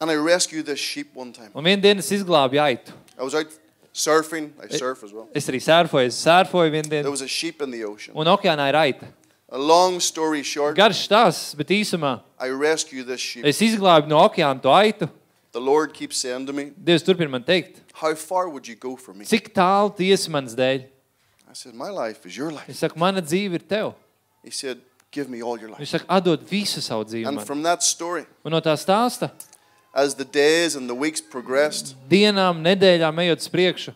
And I rescued this sheep one time. Un vienā dienā es izglābu aitu. I was out surfing. I surf as well. Es arī sērfoju, es sērfoju vienā There dienā. was a sheep in the ocean. Un okeānā ir aita. A long story short, Garš stāsts, bet īsumā I rescued this sheep. es izglābu no okeāna to aitu. The Lord keeps saying to me, Dievs turpina man teikt, How far would you go for me? cik tālu tiesi manas dēļ. I said, My life is your life. Es saku, mana dzīve ir tev. He said, Give me all your Viņš life. saka, atdod visu savu dzīvi. And Man. from that story, Un no tā stāsta, as the days and the weeks progressed, dienām, nedēļām ejot uz priekšu,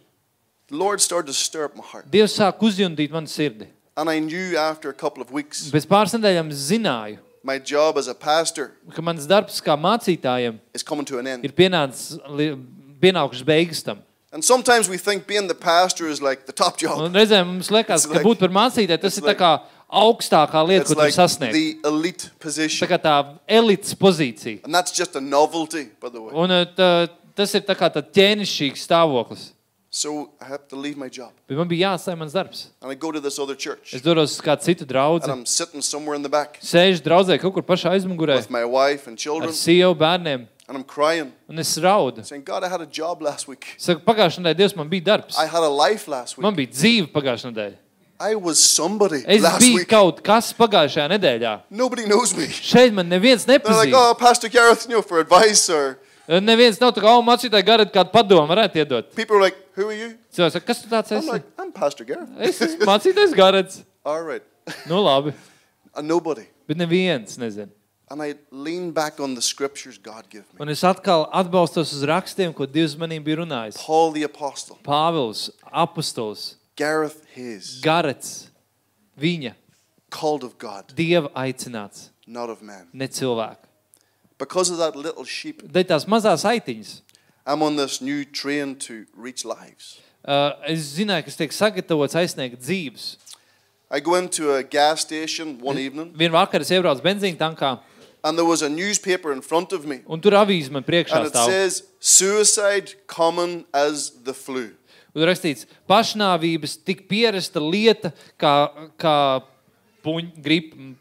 the Lord started to stir up my heart. Dievs sāk uzjundīt manu sirdi. And I knew after a couple of weeks, Pēc pāris nedēļām zināju, my job as a pastor ka mans darbs kā mācītājam is coming to an end. ir pienācis, pienākušas beigas tam. And sometimes we think being the pastor is like the top job. Un reizēm mums liekas, ka būt par mācītāju tas ir tā kā augstākā lieta, ko tu like sasniegt. Tā kā tā elites pozīcija. And that's just a novelty, by the way. Un uh, tā, tas ir tā kā tāds ķēnišķīgs stāvoklis. So I have to leave my job. Bet man bija jāatstāj mans darbs. And I go to this other church. Es dodos uz kādu citu draugu. And I'm sitting somewhere in the back Sēžu draudzē kaut kur pašā aizmugurē with my wife and ar children. sievu bērniem. And I'm crying, Un es raudu. saying, God, I had a job last week. Saku, pagājušajā nedēļā Dievs man bija darbs. I had a life last week. Man bija dzīve pagājušajā nedēļā. I was somebody Es last biju week. kaut kas pagājušajā nedēļā. Nobody knows me. Šeit man neviens They're like, nepazīst. oh, Pastor Gareth, you know, for advice. Or Neviens nav tā kā, oh, mācītāji, garat kādu padomu varētu iedot. people are like, who are you? Cilvēks saka, kas tu tāds I'm esi? like, I'm Pastor Gareth. Es esmu mācītājs garats. All right. Nu labi, bet neviens nezina. And I lean back on the scriptures God gave me. Un es atkal atbalstos uz rakstiem, ko Dievs manī bija runājis. Paul the apostle, Pāvils, apostols, Gareth Hayes, garats, viņa, called of God, Dieva aicināts, not of man. ne cilvēka. Because of that little sheep, Dēļ tās mazās aitiņas. I'm on this new train to reach lives. Uh, es zināju, kas tiek sagatavots aizsniegt dzīves. I go into a gas station one evening, Vienu vakaru es iebraucu benzīna tankā, and there was a newspaper in front of me, un tur avīze man priekšā and it stāv. says, Suicide common as the flu. Un rakstīts, pašnāvības tik pierasta lieta kā, kā puņ, gripa.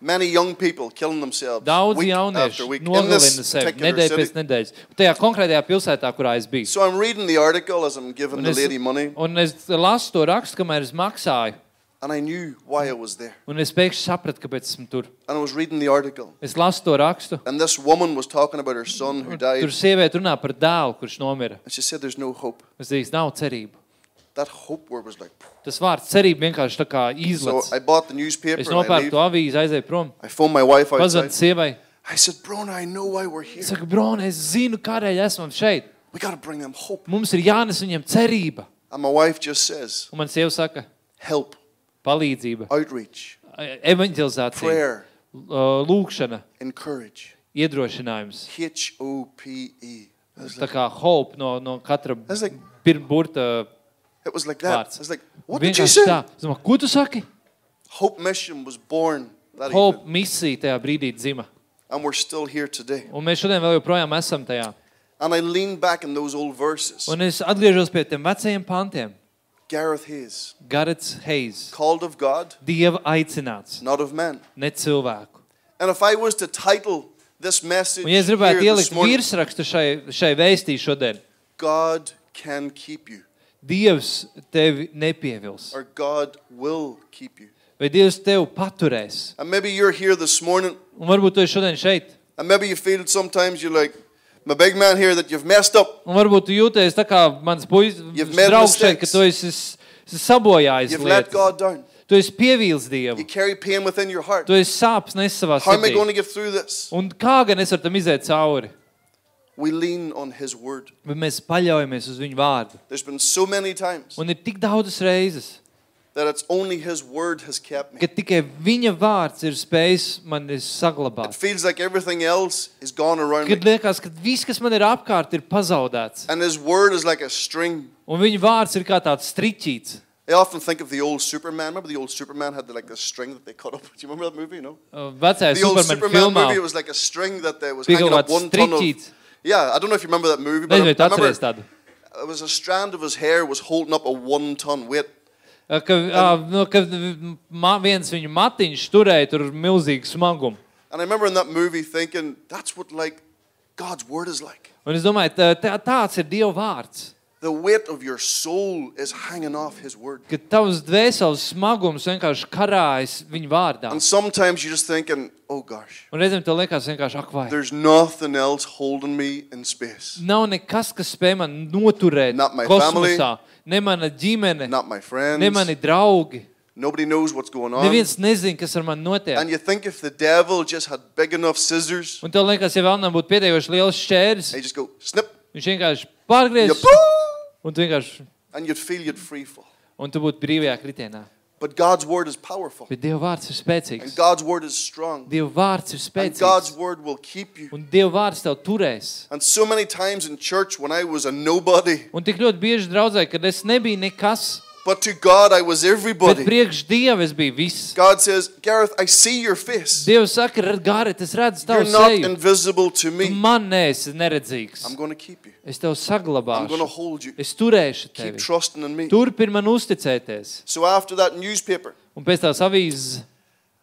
Many young people killing themselves Daudz week jauniešu after week in nogalina this sevi particular nedēļu pēc city. nedēļas. Tajā konkrētajā pilsētā, kurā es biju. So I'm reading the article as I'm giving Un the es, lady money, un es lasu to rakstu, kamēr es maksāju. and I knew why I was there. Un es pēkšņi sapratu, kāpēc esmu tur. And I was reading the article, Es lasu to rakstu. and this woman was talking about her son who died, Tur sieviete runā par dēlu, kurš nomira. and she said, "There's no hope." Es teicu, nav cerību. That hope word was like. Tas vārds cerība vienkārši tā kā So izlaiž. I bought the newspaper. Es And I, nopērku leave. to avīzi, aizēju prom. I phoned my wife Pazvanīju outside. sievai. I said, Brona, I know why we're here. Saku, Brona, es zinu, kādēļ esmu šeit. We got to bring them hope. Mums ir jānes viņam cerība. And my wife just says, Un man sieva saka, help, palīdzība, outreach, evanģelizācija, prayer, uh, lūkšana, encourage. iedrošinājums. H O P E. Tā kā hope no, no katra That's like- bir- burta It was like that. vārds. I was like, what did you Vienkārši say? tā. Es domāju, ko tu saki? Hope Mission was born that Hope evening. misija tajā brīdī dzima. And we're still here today. Un mēs šodien vēl joprojām esam tajā. And I leaned back in those old verses. Un es atgriežos pie tiem vecajiem pantiem. Gareth Hayes, Garets Heijs, called of God, Dieva aicināts, not of men. ne cilvēku. And if I was to title this message Un, ja es here gribētu this ielikt morning, virsrakstu šai, šai vēstī šodien, God can keep you, Dievs tevi nepievils, or God will keep you. vai Dievs tevi paturēs. And maybe you're here this morning, Un varbūt tu esi šodien šeit, and maybe you feel sometimes you're like, my big man here, that you've messed up. un varbūt tu jūties tā kā mans puisis, You've made draugs šeit, ka mistakes. tu esi, esi sabojājis You've let lietas. God down. Tu esi pievīlis Dievu, You carry pain within your heart. tu esi sāpes nes savā How am I going sirdī. to get through this? Un kā gan es varu tam iziet cauri? We lean on His word. Bet mēs paļaujamies uz viņu vārdu. There's been so many times Un ir tik daudzas reizes, that it's only His word has kept me. ka tikai viņa vārds ir spējis man It saglabāt. feels like everything else is gone around me. Kad liekas, ka viss, kas man ir apkārt, ir pazaudēts. And His word is like a string. Un viņa vārds ir kā tāds striķīts. I often think of the old Superman. Remember the old Superman had the, like this string that they cut up. Do you remember that movie? No. Uh, Vecais The old Superman Superman filmā movie it was like a string that there was bija hanging kaut up kāds one ton of. Striķīts. Yeah, I don't know if you remember that movie, but I, Nezinu, vai tu I remember atceries tādu. it was a strand of his hair was holding up a one-ton weight. Uh, Ka, uh, nu, ka ma, viens viņa matiņš turēja tur milzīgu smagumu. And I remember in that movie thinking, that's what like God's word is like. Un es domāju, tā, tā, tāds ir Dieva vārds. The weight of your soul is hanging off His word. Ka tavs dvēseles smagums vienkārši karājas viņa vārdā. And sometimes you're just thinking, oh gosh, Un reizēm tev liekas vienkārši, ak, vai. there's nothing else holding me in space. Nav nekas, kas spēj man noturēt Not my kosmosā. Ne mana ģimene, Not my friends. ne mani draugi. Nobody knows what's going on. Neviens nezina, kas ar mani notiek. And you think if the devil just had big enough scissors, Un tev liekas, ja vēl nebūtu pietiekoši liels šķērs, they just go snip, viņš vienkārši you pārgriež boom, un tu vienkārši and you'd feel you'd free fall. un tu būtu brīvajā kritienā. But God's word is powerful, Bet Dieva vārds ir and spēcīgs. God's word is strong, Dieva vārds ir and God's spēcīgs. word will keep you. Un Dieva vārds tev turēs. And so many times in church when I was a nobody, Un tik ļoti bieži draudzē, kad es nebiju nekas, but to God I was bet everybody. priekš Dieva es biju viss. God says, Gareth, I see your face. Dievs saka, Gāret, es redzu You're tavu not seju. invisible to Tu me. man neesi neredzīgs. I'm going to keep you. Es tev I'm going to saglabāšu. hold you. Es turēšu Keep tevi. trusting in me. Turpini man uzticēties. So after that newspaper, Un pēc tās avīzes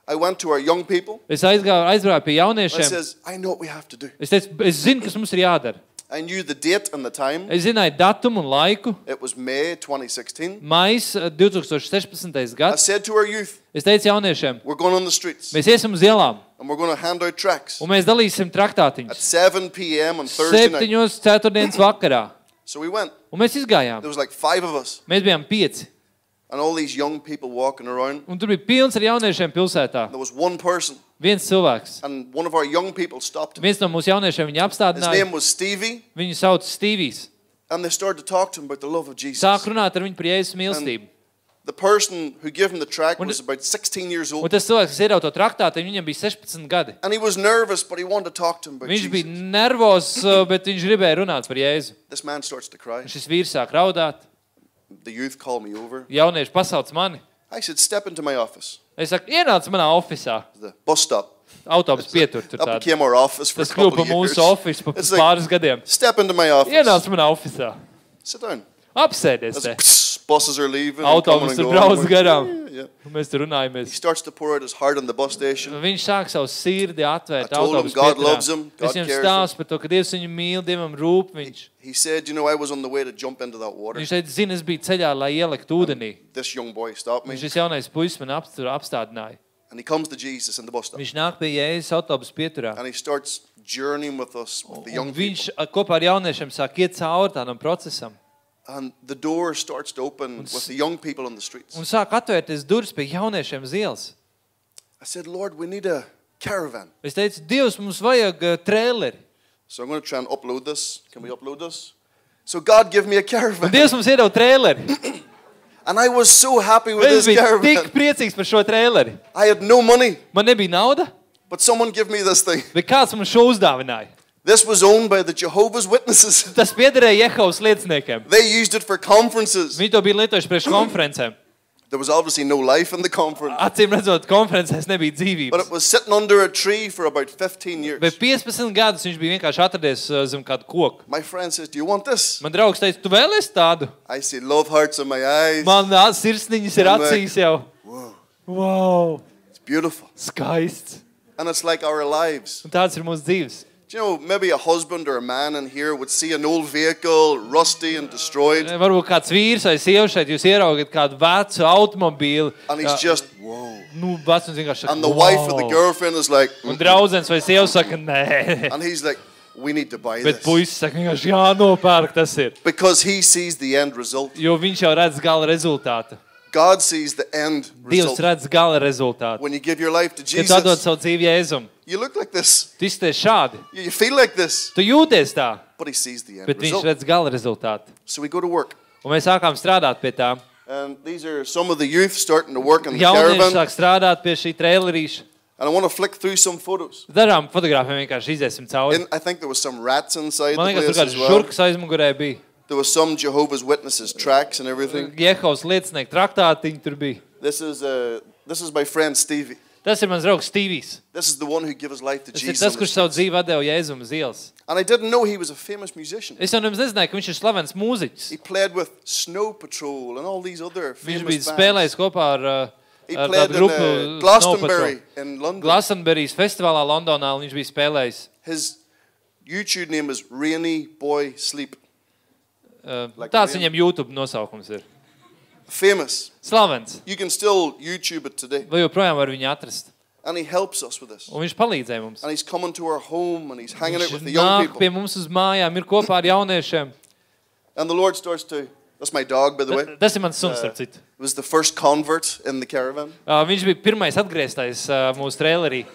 I went to our young people. es aizgāju, aizbraucu pie I jauniešiem. says, I know what we have to do. Es teicu, es zinu, kas mums ir jādara. I knew the date and the time. Es zināju datumu un laiku. It was May 2016. Maijs eh, 2016. I gads. said to our youth, Es teicu jauniešiem, we're going on the streets mēs iesim uz ielām and we're going to hand out tracts un mēs dalīsim at traktātiņus. 7 p.m. on Thursday night. Septiņos ceturtdienas vakarā. So we went. Un mēs izgājām. There was like five of us Mēs bijām pieci. and all these young people walking around. Un tur bija pilns ar jauniešiem pilsētā. There was one person Viens cilvēks. and one of our young people stopped him. Viens no mūsu jauniešiem viņu His apstādināja. name was Stevie Viņu sauc Stīvijs. and they started to talk to him about the love of Jesus. Sāk runāt ar viņu par Jēzus mīlestību. The person who gave him the tract Un- was about 16 years Un old. tas cilvēks, kas ierauga to traktātu, viņam bija 16 gadi. And he was nervous, but he wanted to talk to him about Viņš bija Jesus. nervozs, uh, bet viņš gribēja runāt par Jēzu. This man starts to cry. Un šis vīrs sāk raudāt. The youth call me over. Jaunieši pasauc mani. I said, step into my office. Es saku, ienāc manā oficiālā. The bus stop. Autobus pietur tur tādā. became our office for a Tas kļuva couple par mūsu oficiālu It's like, pāris gadiem. step into my office. Ienāc manā oficiālā. Sit down. Apsēdies buses are leaving. and coming Autobus and tur brauc garām. Yeah, yeah. Mēs tur He runājamies. starts to pour out his heart on the bus station. Viņš sāk savu sirdi atvērt autobusu God pieturā. loves him, God Es viņam stāstu par to, ka Dievs viņu mīl, Dievam rūp viņš. He said, You know, I was on the way to jump into that water. Viņš teica, zini, es biju ceļā, lai ieliktu ūdenī. This young boy stopped me. Un šis jaunais puisis man apstur, apstādināja. And he comes to Jesus in the bus stop. Viņš nāk pie Jēzus autobusu pieturā. And he starts journeying with us, with the young Un people. viņš a, kopā ar jauniešiem sāk iet cauri tādam procesam. And the door starts to open with the young people on the streets. Un sāk atvērties durvis pie jauniešiem uz ielas. I said, Lord, we need a caravan. Es teicu, Dievs, mums vajag uh, trēleri. So I'm going to try and upload this. Can we upload this? So God gave me a Un caravan. Dievs mums iedeva trēleri. And I was so happy with Es this biju tik caravan. priecīgs par šo trēleri. I had no money, Man nebija nauda, but someone gave me this thing. bet kāds man šo uzdāvināja. This was owned by the Jehovah's Witnesses. Tas piederēja Jehovas lieciniekiem. They used it for conferences. Viņi to bija lietojuši priekš konferencēm. There was obviously no life in the conference, Acīm redzot, konferencēs nebija but it dzīvības. was sitting under a tree for about 15 years. Bet 15 gadus viņš bija vienkārši atradies uh, zem kāda koka. My friend says, Do you want this? Man draugs teica, tu vēlies tādu? I see love hearts in my eyes. Man ā, sirsniņas ir Man vajag. acīs jau. Whoa, Wow, it's beautiful. skaists. And it's like our lives. Un tāds ir mūsu dzīves. Do you know, maybe a husband or a man in here would see an old vehicle, rusty and destroyed, Varbūt kāds vīrs vai sieva šeit, jūs ieraugat kādu vecu automobīli. and he's just, whoa. Nu, vecs un vienkārši And the wife or the "Wow." girlfriend is like, Un draudzens vai sieva saka, nē. and he's like, we need to buy Bet this. puisis saka, vienkārši jānopērk tas ir. Because he sees the end result. Jo viņš jau redz gala rezultātu. God sees the end Dievs result. redz gala rezultātu. When you give your life to Kad tu atdod Jesus, savu dzīvi Jēzum, you look like this. tu izties šādi. You you feel like this. Tu jūties tā, But he sees the end bet viņš result. redz gala rezultātu. So we go to work. Un mēs sākām strādāt pie tā. And these are some of the youth starting to work in the Jaunieši caravan. sāk strādāt pie šī trailerīša. And I want to flick through some photos. Darām fotogrāfiem vienkārši iziesim cauri. In, I think there was some rats inside Man the liekas, tur place kāds as well. žurkas aizmugurē bija. There was some Jehovah's Witnesses tracks and everything. Jehovas liecinieku traktātiņi tur bija. This is uh, this is my friend Stevie. Tas ir mans draugs Stīvijs. This is the one who gave his life to Tas ir Jesus. tas, on kurš the savu streets. dzīvi deva Jēzum uz ielas. And I didn't know he was a famous musician. Es jau nemaz nezināju, ka viņš ir slavens mūziķis. He played with Snow Patrol and all these other Viņš famous bija bands. spēlējis kopā ar, uh, He ar played tādu in grupu uh, Snow Glastonbury Patrol. in London. Glastonbury's festivālā Londonā viņš bija spēlējis. His YouTube name is Rainy Boy Sleep. Uh, Like tāds Liam. viņam YouTube nosaukums ir. Famous. Slavens. You can still YouTube it today. Vai joprojām var viņu atrast? And he helps us with this. Un viņš palīdzēja mums. And he's coming to our home and he's hanging out Viņš with the young nāk people. pie mums uz mājām, ir kopā ar jauniešiem. And the Lord starts to. That's my dog, by the way. Ta- Tas ir mans suns, starp citu. was the first convert in the caravan. Uh, viņš bija pirmais atgrieztais uh, mūsu trailerī.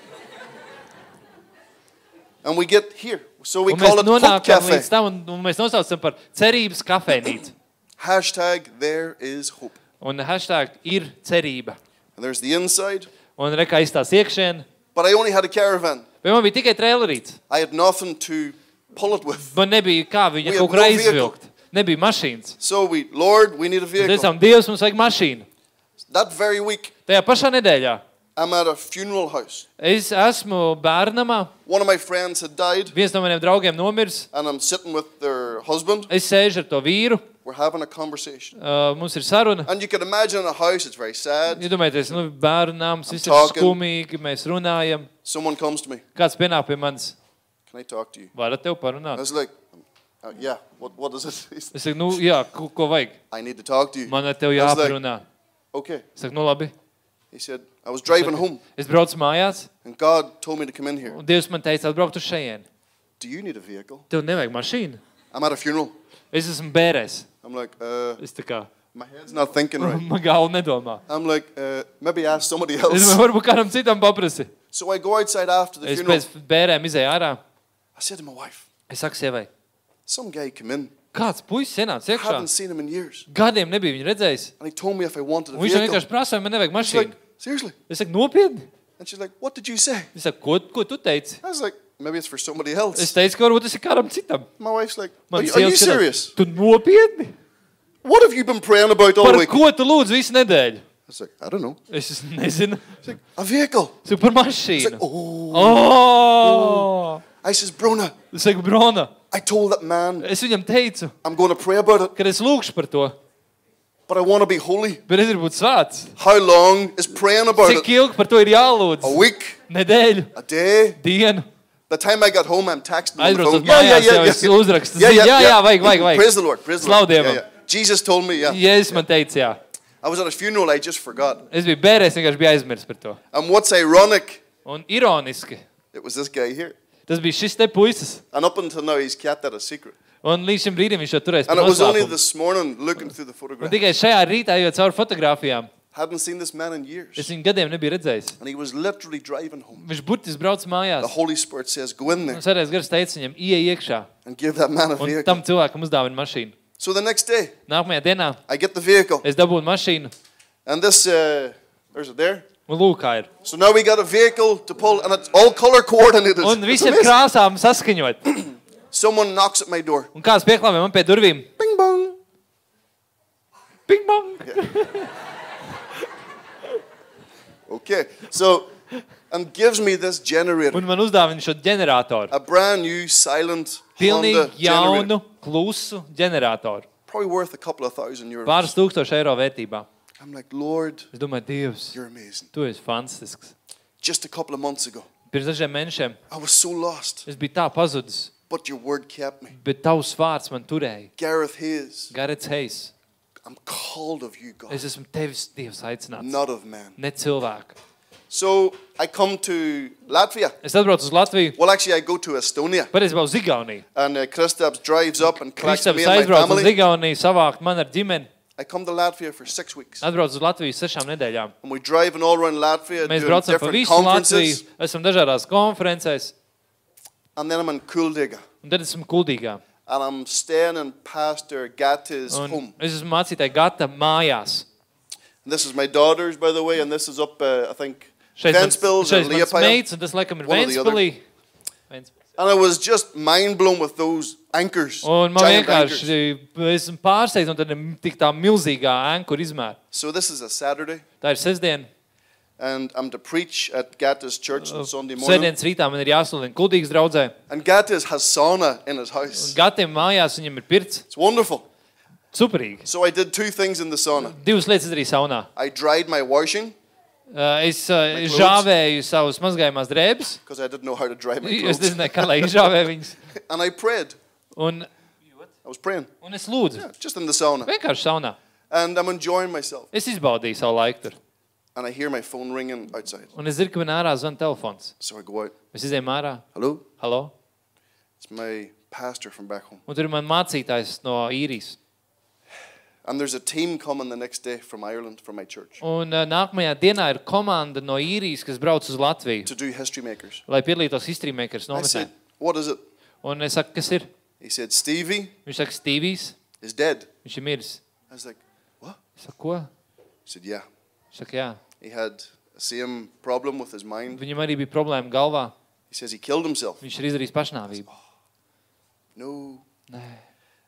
And we get here. So we Un mēs call it Hope nonākam Cafe. līdz tam, un, un mēs nosaucam par cerības kafejnīcu. Hashtag there is hope. Un hashtag ir cerība. And there's the inside. Un rekā izstās iekšēn. But I only had a caravan. Bet man bija tikai trailerīts. I had nothing to pull it with. Man nebija kā viņu We kaut had kur no vehicle. aizvilkt. Nebija mašīnas. So we, Lord, we need a Mēs vehicle. teicām, Dievs, mums vajag mašīnu. That very week, Tajā pašā nedēļā I'm at a funeral house. es esmu bērnamā. One of my friends had died, Viens no maniem draugiem nomiris. and I'm sitting with their husband. Es sēžu ar to vīru. We're having a conversation. Uh, mums ir saruna. And you can imagine in a house, it's very sad. Iedomājieties, nu, bērnu nams, viss ir skumīgi, mēs runājam. Someone comes to me. Kāds pienāk pie manis? Can I talk to you? Varat tev I parunāt? was like, uh, yeah, what, what is it? Es saku, nu, jā, ko, ko vajag? I need to talk to you. Man ar I was like- jāparunā. Okay. Es saku, nu, labi. He said, I was driving home, Es braucu mājās, and God told me to come in here. un Dievs man teica, atbraukt uz šejienes. Do you need a vehicle? Tev nevajag mašīnu. I'm at a funeral. Es esmu bērēs. I'm like, uh, Es tā kā, my head's not thinking right. man galva nedomā. I'm like, uh, maybe ask somebody Es else. varbūt kādam citam paprasi. So I go outside after the Es funeral. pēc bērēm izēju ārā. I said to my wife, Es saku sievai, some guy came in. Kāds puisis ienāca I iekšā. haven't seen him in years. Gadiem nebija viņu redzējis. And he told me if I wanted a Un viņš vienkārši prasīja, man nevajag like, mašīnu. seriously? Es saku, nopietni. And she's like, what did you say? Es saku, ko, ko tu teici? I was like, maybe it's for somebody Es else. teicu, ka varbūt tas ir kādam citam. My wife's like, are Man you sieva skatās, serious? Tu nopietni? What have you been praying about all Par week? I ko tu lūdzu visu nedēļu? was like, I don't know. Es nezinu. She's like, a vehicle. Es saku, par was like, mašīnu. oh. Oh! I says, Brona, Es saku, Brona, I told that man es viņam teicu, I'm going to pray about it, ka es lūgšu par to, but I want to be holy. bet es gribu būt svēts. How long is praying about Cik it? ilgi par to ir jālūdz? A week? Nedēļu, A day? dienu. The time I got home, I'm texting on the Aizbraucot phone. Yeah, yeah, mājās, yeah, jau yeah, es yeah. uzrakstu ziņu. Jā, jā, vajag, vajag, vajag. Praise the Lord. Praise the Slavu Lord. Yeah, Dievam. yeah. Jesus told me, yeah. Jēzus man teica, jā. I was at a funeral, I just forgot. Es biju bērēs, vienkārši biju aizmirsis par to. And what's ironic, Un ironiski, it was this guy here. Tas bija šis te puisis. And up until now, he's kept that a secret. Un līdz šim brīdim viņš to turēs. And it was only noslēpumu. this morning, looking through the Un photograph, tikai šajā rītā, ejot cauri fotografijām, Hadn't seen this man in Es years. viņu gadiem nebiju redzējis. And he was literally driving home. Viņš burtiski brauc mājās. The Holy Spirit says, Go in there Un Svētais gars teica viņam, ieej iekšā. and give that man a Un vehicle. tam cilvēkam uzdāvina mašīnu. So the next day, Nākamajā dienā I get the vehicle. es dabūju mašīnu. And this, uh, there's it there. Un lūk, kā ir. So now we got a vehicle to pull, and it's all color coordinated. Un It's viss ir amazing. krāsām saskaņot. Someone knocks at my door. Un kāds pieklāvē man pie durvīm? Bing bong. Ping pong! Okay. So, and gives me this generator. Un man uzdāvina šo ģeneratoru. A brand new silent Honda Pilnīgi generator. jaunu, klusu ģeneratoru. Probably worth a couple of thousand euros. Pāris tūkstoši eiro vērtībā. I'm like, Lord, Es domāju, Dievs, you're amazing. tu esi fantastisks. Just a couple of months ago, Pirms dažiem mēnešiem I was so lost, es biju tā pazudis, but your word kept me. bet tavs vārds man turēja. Gareth Hayes, Garets Heis, I'm called of you, God, es esmu tevis Dievs aicināts. not of man. Ne cilvēku. So I come to Latvia. Es atbraucu uz Latviju, Well, actually, I go to Estonia. patiesībā uz Igauniju. And uh, Kristaps drives up and collects me Kristaps and my aizbrauca uz family. Igauniju savākt man ar ģimeni. I come to Latvia for six weeks. Atbraucu uz Latviju sešām nedēļām. And we're driving all around Latvia, Mēs braucam pa visu Latviju, esam dažādās konferencēs, And then I'm in Kuldiga. un tad esam kuldīgā. And I'm staying in Pastor Gatte's Un home. es esmu mācītāji gata mājās. And this is my daughter's, by the way, and this is up, uh, I think, Šeit mans, Ventspils šeit and mans meitas, un tas laikam ir or. Ventspilī. Ventspils. And I was just mind blown with those anchors. Un man giant anchors. vienkārši esmu pārsteigts no tāda tik tā milzīgā ēnkura izmēra. So this is a Saturday, Tā ir sestdiena. and I'm to preach at Gatte's church on Sunday morning. Sēdienas rītā man ir jāsludina kuldīgas draudzē. And Gatte's has sauna in his house. Gatiem mājās viņam ir pirts. It's wonderful. Superīgi. So I did two things in the sauna. Divas lietas izdarīju saunā. I dried my washing Uh, Es uh, žāvēju savus mazgājumās drēbes. because I didn't know how to dry my Es nezināju, kā lai izžāvē viņas. And I prayed. Un, I was praying, un es lūdzu. yeah, just in the sauna. Vienkārši saunā. And I'm enjoying myself. Es izbaudīju savu laiku tur. And I hear my phone ringing outside. Un es zinu, ka man ārā zvan telefons. So I go out. Es izēju ārā. Hello? Halo? It's my pastor from back home. Un tur ir man mācītājs no īrijas. And there's a team coming the next day from Ireland from my church Un uh, nākamajā dienā ir komanda no īrijas, kas brauc uz Latviju, to do history makers. lai piedalītos History Makers I nometnē. said, What is it? Un es saku, kas ir? He said, Stevie Viņš saka, Stīvijs, is dead. viņš ir miris. I was like, What? Es saku, ko? He said, Yeah. Viņš saka, jā. He had the same problem with his mind. Viņam arī bija problēma galvā. He says he killed himself. Viņš ir izdarījis pašnāvību. No. Nē.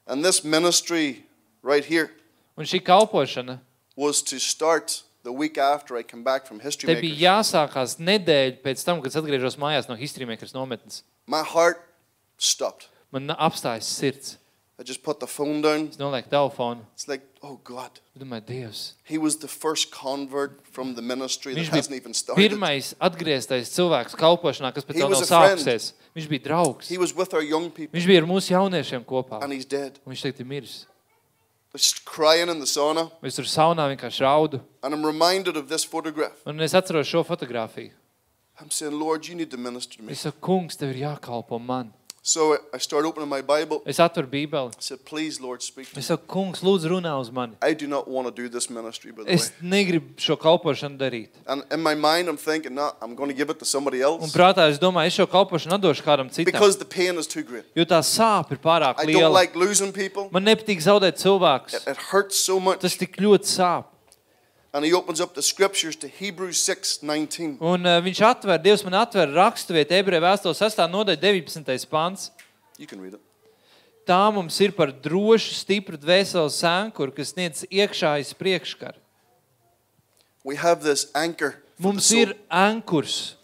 And this ministry right here Un šī kalpošana, was to start the week after I come back from history te makers. bija jāsākās nedēļa pēc tam, kad es atgriežos mājās no History Makers nometnes. My heart stopped. Man apstājas sirds. I just put the phone down. Es nolieku telefonu. It's like, oh God. Es domāju, Dievs. He was the first convert from the ministry that Viņš hasn't bija even started. pirmais atgrieztais cilvēks kalpošanā, kas pat He vēl nav was a friend. sākusies. Viņš bija draugs. He was with our young people Viņš bija ar mūsu jauniešiem kopā. and he's dead. Un viņš tagad ir miris. Just crying in the sauna. Es tur saunā vienkārši raudu. And I'm reminded of this photograph. Un es atceros šo fotografiju. I'm saying, Lord, you need to minister to me. Es saku, kungs, tev ir jākalpo man. So I start opening my Bible. Es atveru Bībeli. I said, please, Lord, speak to me. Es saku, kungs, lūdzu, runā uz mani. I do not want to do this ministry, by the Es way. negribu šo kalpošanu darīt. And in my mind, I'm thinking, no, I'm going to give it to somebody Un else prātā es domāju, es šo kalpošanu atdošu kādam citam. because the pain is too great. Jo tā sāpe ir pārāk I don't liela. like losing people. Man nepatīk zaudēt cilvēkus. It, it hurts so much. Tas tik ļoti sāp. And he opens up the scriptures to Hebrews 6 19. Un uh, viņš atver, Dievs man atver rakstu vietu, ebreju vēstules 6. nodaļa 19. pants. You can read it. Tā mums ir par drošu, stipru dvēseles sēnkuru, kas sniedz iekšājas priekškaru. We have this anchor Mums ir ankurs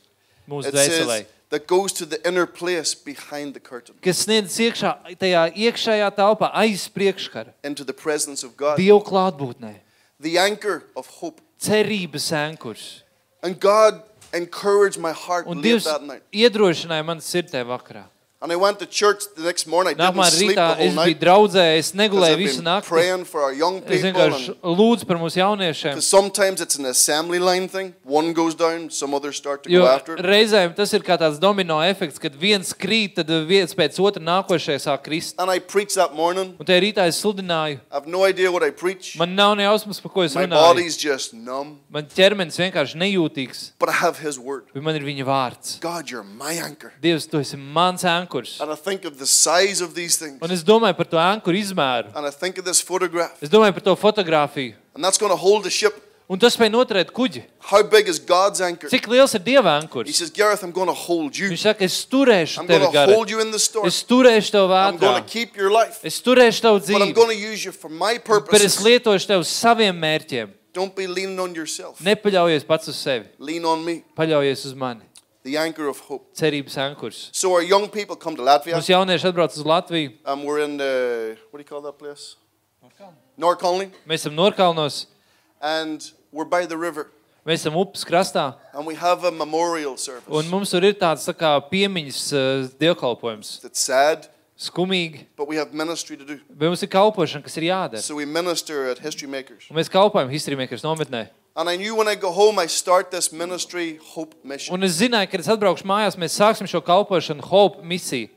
mūsu dvēselē, that goes to the inner place behind the curtain kas sniedz iekšā, tajā iekšējā telpā aiz priekškara, into the presence of God. Dieva klātbūtnē, The anchor of hope. cerības ankurs. And God encouraged my heart Un late Dievs that night. iedrošināja man sirdē vakarā. And I went to church the next morning. I didn't Nākamā sleep rītā the whole es biju night. draudzē, es 'cause negulēju visu nakti. praying for our young Es people. vienkārši and- lūdzu par mūsu jauniešiem. Because sometimes it's an assembly line thing. One goes down, some others start to Jo go after it. reizēm tas ir kā tāds domino efekts, kad viens krīt, tad viens pēc otra nākošais sāk krist. And I preached that morning. Un tajā rītā es sludināju. I have no idea what I preach. Man nav ne jausmas, par ko es My runāju. body's just numb. Man ķermenis vienkārši nejūtīgs, But I have His word. bet man ir viņa vārds. God, you're my anchor. Dievs, tu esi mans ankurs. And I think of the size of these things. Un es domāju par to ankuru izmēru. And I think of this photograph. Es domāju par to fotografiju. And that's going to hold the ship. Un tas spēj noturēt kuģi. How big is God's anchor? Cik liels ir Dieva He ankurs? says, Gareth, I'm going to hold you. Viņš saka, es turēšu I'm tevi going to garā. hold you in the storm. Es turēšu tev I'm going vētrā. to keep your life. Es turēšu tev But I'm dzīvi. going to use you for my Bet es purposes. lietošu tev saviem mērķiem. Don't be leaning on yourself. Nepaļaujies pats uz sevi. Lean on me, Paļaujies uz mani. The anchor of hope. Cerības ankurs. So our young people come to Latvia. Mūsu jaunieši atbrauc uz Latviju. And we're in the, what do you call that place? Norcolny. Mēs esam Norkalnos. And we're by the river. Mēs esam upes krastā. And we have a memorial Un service. mums tur ir tāds tā kā piemiņas uh, dievkalpojums. It's sad, Skumīgi. but we have ministry to do. Bet mums ir kalpošana, kas ir jādara. So we minister at History Makers. Un mēs kalpojam History Makers nometnē. And I knew when I go home, I start this ministry hope mission. Un es zināju, ka, kad es atbraukšu mājās, mēs sāksim šo kalpošanu Hope misiju.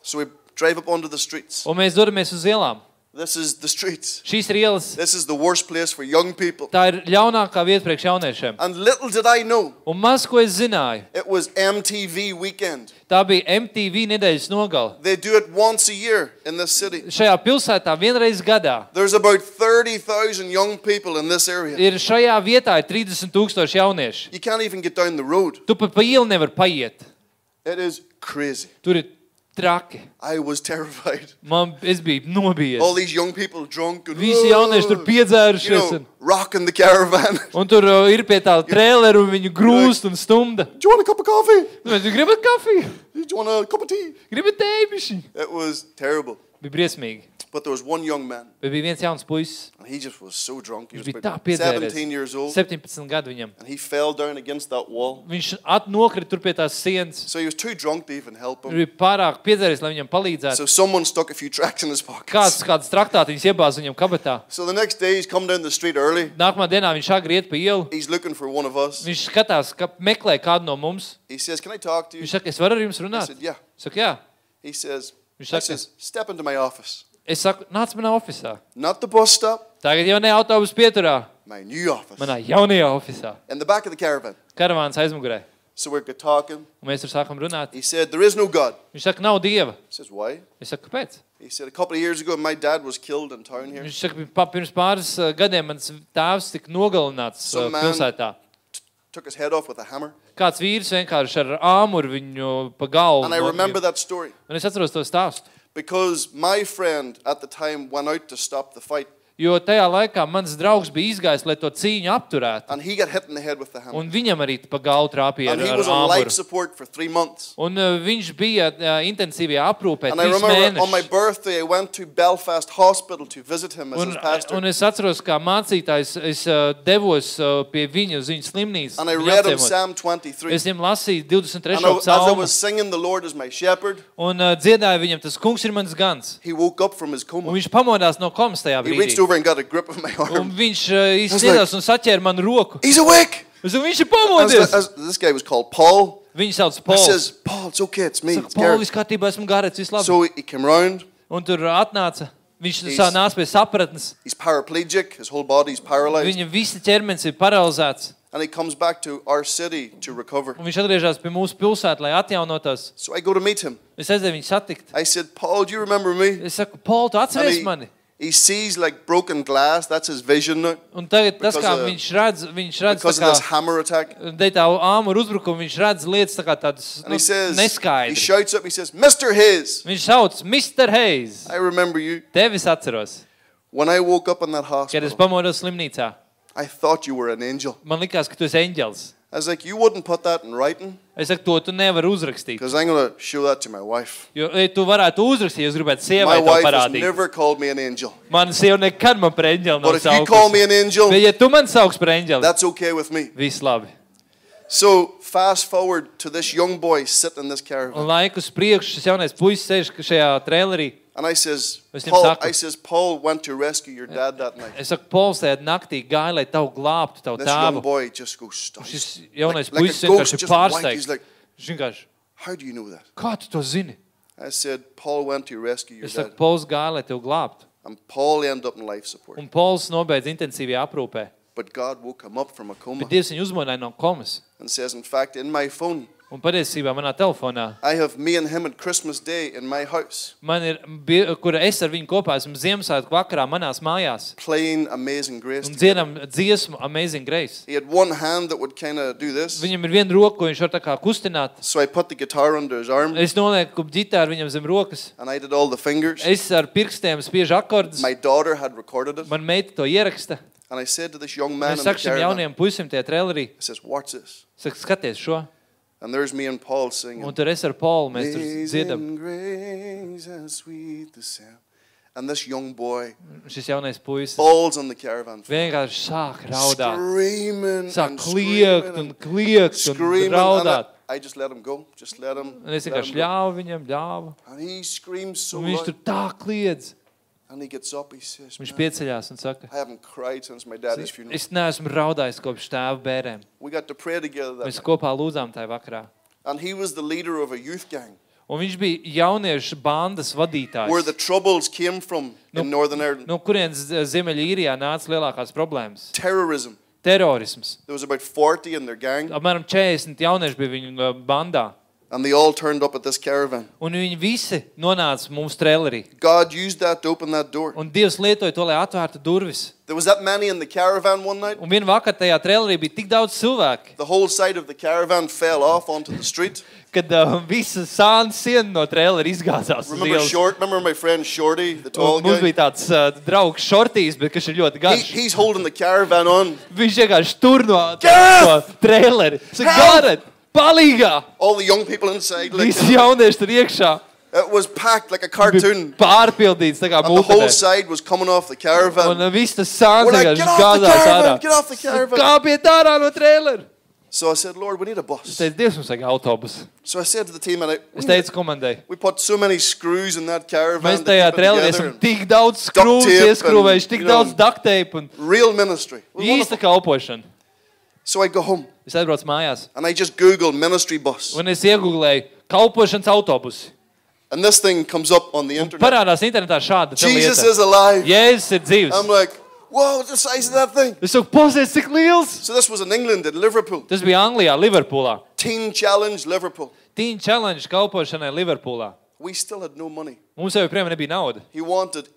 So we drive up onto the streets. Un mēs dodamies uz ielām. This is the streets. Šīs ir ielas. This is the worst place for young people. Tā ir ļaunākā vieta priekš jauniešiem. And little did I know, Un maz ko es zināju, it was MTV weekend. tā bija MTV nedēļas nogala. They do it once a year in this city. Šajā pilsētā vienreiz gadā There's about 30,000 young people in this area. ir šajā vietā ir 30 tūkstoši jauniešu. You can't even get down the road. Tu pat pa ielu nevar paiet. It is crazy. Tur ir traki. I was terrified. Man, es biju All nobijies. these young people drunk and Visi jaunieši tur you piedzērušies. know, Un, rocking the caravan. un tur uh, ir pie tā trēlera un viņu grūst un stumda. Do you want a cup of coffee? Vai Jūs gribat kafiju? Do you want a cup of tea? Gribat tēbišķi? It was terrible. Bija briesmīgi. But there was one young man, Bet bija viens jauns puisis. and he just was so drunk. He Viņš was bija tā about piedzēries. 17 years old, 17 gadu viņam. and he fell down against that wall. Viņš at nokrita tur pie tās sienas. So he was too drunk to even help Viņš him. bija pārāk piedzēries, lai viņam palīdzētu. So someone stuck a few tracks in his Kāds, pockets. kāds traktātiņš iebāz viņam kabatā. So the next day he's come down the street early. Nākamā dienā viņš agri iet pa ielu. He's looking for one of us. Viņš skatās, ka meklē kādu no mums. He says, "Can I talk to you?" Viņš saka, es varu ar jums I runāt. said, "Yeah." Es saku, jā. He says, Viņš I saka, says, "Step into my office." Es saku, nāc manā oficiālā. Not the bus stop, Tagad jau ne autobusu pieturā, my new office. manā jaunajā oficiālā. In the back of the caravan. Karavāns aizmugurē. So we're talking. Un mēs tur sākam runāt. He said, "There is no God." Viņš saka, nav dieva. I says, "Why?" Es saku, kāpēc? He said, "A couple of years ago, my dad was killed in town here. Viņš saka, pirms pāris uh, gadiem mans tēvs tika nogalināts uh, Some man- pilsētā. Took his head off with a hammer." Kāds vīrs vienkārši ar āmuru viņu pa galvu. And I remember that story Un es atceros to stāstu. Because my friend at the time went out to stop the fight, Jo tajā laikā mans draugs bija izgājis, lai to cīņu apturētu. and he got hit in the head with the hammer. Un viņam arī pa galvu trāpīja And he ar, was ar on life āmuru. support for three months. Un uh, viņš bija uh, intensīvajā aprūpē And I trīs remember on my mēnešus. birthday, I went to Belfast Hospital to visit him as Un, his pastor. un es atceros, kā mācītājs, es uh, devos uh, pie viņa uz viņa slimnīcas. And I viņu read him apciemot. Psalm 23. Es viņam lasīju 23. And I, as I psalmu was singing, The Lord is my shepherd, un uh, dziedāju viņam, tas kungs ir mans gans. he woke up from his Un coma. viņš pamodās no komas tajā He reached brīdī. Over and got a grip of my Un arm. viņš uh, was izsniedās un saķēra manu roku. He's awake! Es saku, viņš ir As, pamodies. as- this guy was called Paul. Viņu sauc He Pols. says, Paul, it's okay, it's me. Saka, It's Pol, Gareth." viss kārtībā, esmu garēts, viss labi. So he came round. Un tur atnāca. Viņš He's- sā nāca pie sapratnes. He's paraplegic. His whole body's paralyzed. Viņa visa ķermenis ir paralizēts. And he comes back to our city to recover. Un viņš atgriežas pie mūsu pilsētas, lai atjaunotos. So I go to meet him. Es aizdevu viņu satikt. I said, Paul, do you remember me? Es saku, Pol, tu And atceries he, mani? He sees like broken glass. That's his vision now. Un tagad tas, Because kā of- viņš redz, viņš redz Because tā of this kā hammer attack. dēļ tā āmura uzbrukuma, viņš redz lietas tā kā tādas And nu, he says, he neskaidras. shouts up, he says, Mr. Hayes, Viņš sauc, Mr. Hayes, I remember you. tevis atceros, When I woke up in that kad es hospital, pamodos slimnīcā. I thought you were an angel. Man likās, ka tu esi eņģelis. I was like, you wouldn't put that in writing Es saku, to tu nevari uzrakstīt. because I'm going to show that to my wife. Jo ja tu varētu uzrakstīt, ja jūs gribētu My sievai to wife has parādīt. never called me an angel. Mana sieva nekad man par eņģeli But nav if you call me saukusi. an angel, Bet ja tu man sauks par eņģeli, that's okay with me. viss labi. So fast forward to this young boy sitting in this Un caravan. laiku uz priekšu šis jaunais puisis sēž šajā trailerī. And I says, Es viņam Paul, saku- I says, Paul went to rescue your dad that night. Es saku, Pols, tajā naktī gāja, lai tavu glābtu, tavu This young tēvu. boy just goes, "Stop." Šis jaunais like, like puisis a ghost vienkārši ir just white. He's pārsteigts. like, Viņš vienkārši, how do you know that? kā tu to zini? I said, Paul went to rescue your Es saku, dad. Pols gāja, lai tevi glābtu. And Paul ended up in life support. Un Pols nobeidz intensīvajā aprūpē. But God woke him up from a coma Bet Dievs viņu uzmanīja no komas. and says, in fact, in my phone, Un patiesībā manā telefonā, I have me and him at Christmas Day in my house man ir, bi- kura es ar viņu kopā esmu Ziemassvētku vakarā manās mājās. playing Amazing Grace. Un together. dziedam dziesmu Amazing Grace. He had one hand that would kind of do this. Viņam ir viena roka, ko viņš var tā kā kustināt. So I put the guitar under his arm Es nolieku ģitāru viņam zem rokas. and I did all the fingers. Es ar pirkstiem spiežu akordus. My daughter had recorded it. Man meita to ieraksta. And I said to this young Un man Es in the saku šim caravan, jaunajam puisim tajā trailerī. I says, watch this. Saku, skaties šo. And there's me and Paul singing. Un tur es ar Polu mēs tur dziedam. Grace, how sweet the sound. And this young boy Šis jaunais puisis falls on the caravan vienkārši sāk raudāt. screaming Sāk and kliegt un kliegt un raudāt. I just let him go. Just let him. Un es vienkārši ļāvu viņam, ļāvu. And he screams so Un viņš tur tā kliedz. And he gets up. Says, Viņš "Man, pieceļās un saka, I haven't cried since my daddy's funeral. es neesmu raudājis kopš tēva bērēm. We got to pray together that Mēs kopā lūdzām tajā vakarā. And he was the leader of a youth gang Un viņš bija jauniešu bandas vadītājs. Ireland. No kurienes Ziemeļīrijā nāca lielākās problēmas? Terorisms. There was about 40 in their gang, Apmēram 40 jaunieši bija viņu uh, bandā. And they all turned up at this caravan. Un viņi visi nonāca mūsu trailerī. God used that to open that door. Un Dievs lietoja to, lai atvērtu durvis. There was that many in the caravan one night. Un vienā vakarā tajā trailerī bija tik daudz cilvēku, The whole side of the caravan fell off onto the street. kad uh, visa sāna siena no trailera izgāzās. uz Remember ielas. Short? Remember my friend Shorty, the tall Un Mums guy? bija tāds uh, draugs, šortīs, bet kas ir ļoti He, garš. he's holding the caravan on. Viņš vienkārši tur no Gareth! to traileri. Saka, Help! Garet, palīgā! All the young people inside. Like, Visi jaunieši tur iekšā. it was packed like a cartoon. pārpildīts tā kā And the whole mūžā. side was coming off the Un caravan. uh, viss tas sāns like, "Get off the caravan, get off the caravan." Kāpiet ārā no trailera! So I said, Lord, we need a Es bus. teicu, Dievs, mums vajag autobusu. So I said to the team, and I, Es teicu komandai. we put so many screws in that caravan. Mēs tajā trailerī esam tik daudz skrūves tape ieskrūvējuši, and, tik daudz dukteipu un Real ministry. Īsta kalpošana. So I go home Es atbraucu mājās and I just Google ministry bus. un es iegūlēju kalpošanas autobusu. And this thing comes up on the Un internet. parādās internetā šāda te Jesus lieta. is alive. Jēzus ir dzīves. I'm like, whoa, what's the size of that thing? Es saku, pozies, cik liels! So this was in England, in Liverpool. Tas bija Anglijā, Liverpoolā. Teen Challenge, Liverpool. Teen challenge kalpošanai Liverpoolā. We still had no money. Mums jau joprojām nebija naudas. He wanted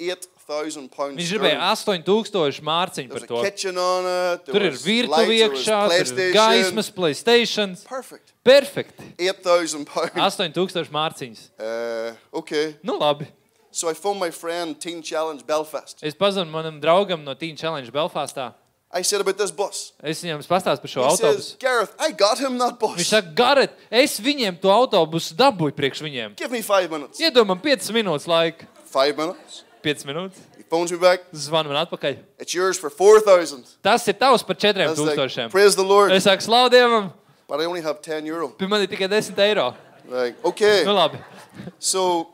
8,000 pounds. Viņš gribēja 8000 mārciņu par to. on it. Tur ir virtuve iekšā, tur ir gaismas, Playstation. Perfect. Perfekti. 8,000 pounds. 8000 mārciņas. Uh, okay. Nu labi. So I phoned my friend, Teen Challenge Belfast. Es pazinu manam draugam no Teen Challenge Belfastā. I said about this bus. Es viņam pastāstīju par šo He says, autobusu. Gareth, I got him that Viņš bus. saka, Garet, es viņiem to autobusu dabūju priekš viņiem. Give me five minutes. Iedomājam, 5 minūtes laika. Five minutes. 5 minūtes. He phones me back. Zvanu man atpakaļ. It's yours for 4,000. Tas ir tavs par I was like, 4000. praise the Lord. Es saku, slaudievam, But I only have 10 euro. pie man ir tikai 10 eiro. Like, okay. Nu labi. So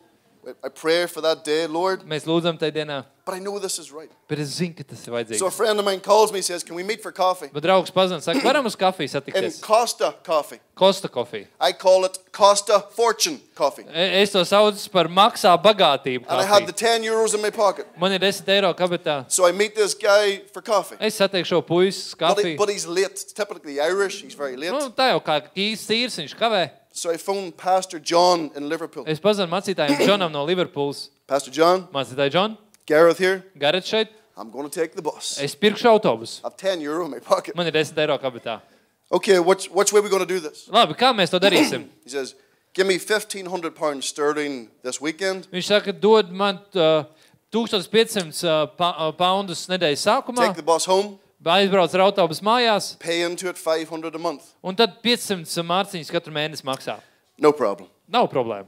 I- I pray for that day, Lord. Mēs lūdzam tajā dienā. But I know this is right. Bet es zinu, ka tas ir So a vajadzīgs. friend of mine calls me, says, Can we meet for coffee? Bet draugs pazina, saka, varam uz kafiju In satikties. Costa Coffee. Costa kofija. I call it Costa Fortune Coffee. E- Es to saucu par maksā bagātību. And I had the kafiju. 10 euros in my pocket. Man ir 10 eiro kabatā. So I meet this guy for coffee. Es satieku šo puisi But, he, kafiju. but he's late. It's typically Irish. He's very late. Nu, tā jau kā īsts īrs, viņš kavē. So I phoned Pastor John in Liverpool. Es pazinu mācītājiem Džonam no Liverpools. Pastor John, Mācītāji, Džon, Gareth here. Garet šeit. I'm going to take the bus. I Es pirkšu autobusu. have 10 euro in my pocket. Man ir 10 eiro kabatā. Okay, which, which way are we going to do this? Labi, kā mēs to darīsim? He says, Give me 1,500 pounds sterling this weekend. Viņš saka, dod man uh, 1500 uh, pa, uh, poundus nedēļas sākumā, Take the bus home, aizbrauc ar autobusu mājās, pay into it 500 a month. un tad 500 mārciņas katru mēnesi maksā. No problem. Nav problēma.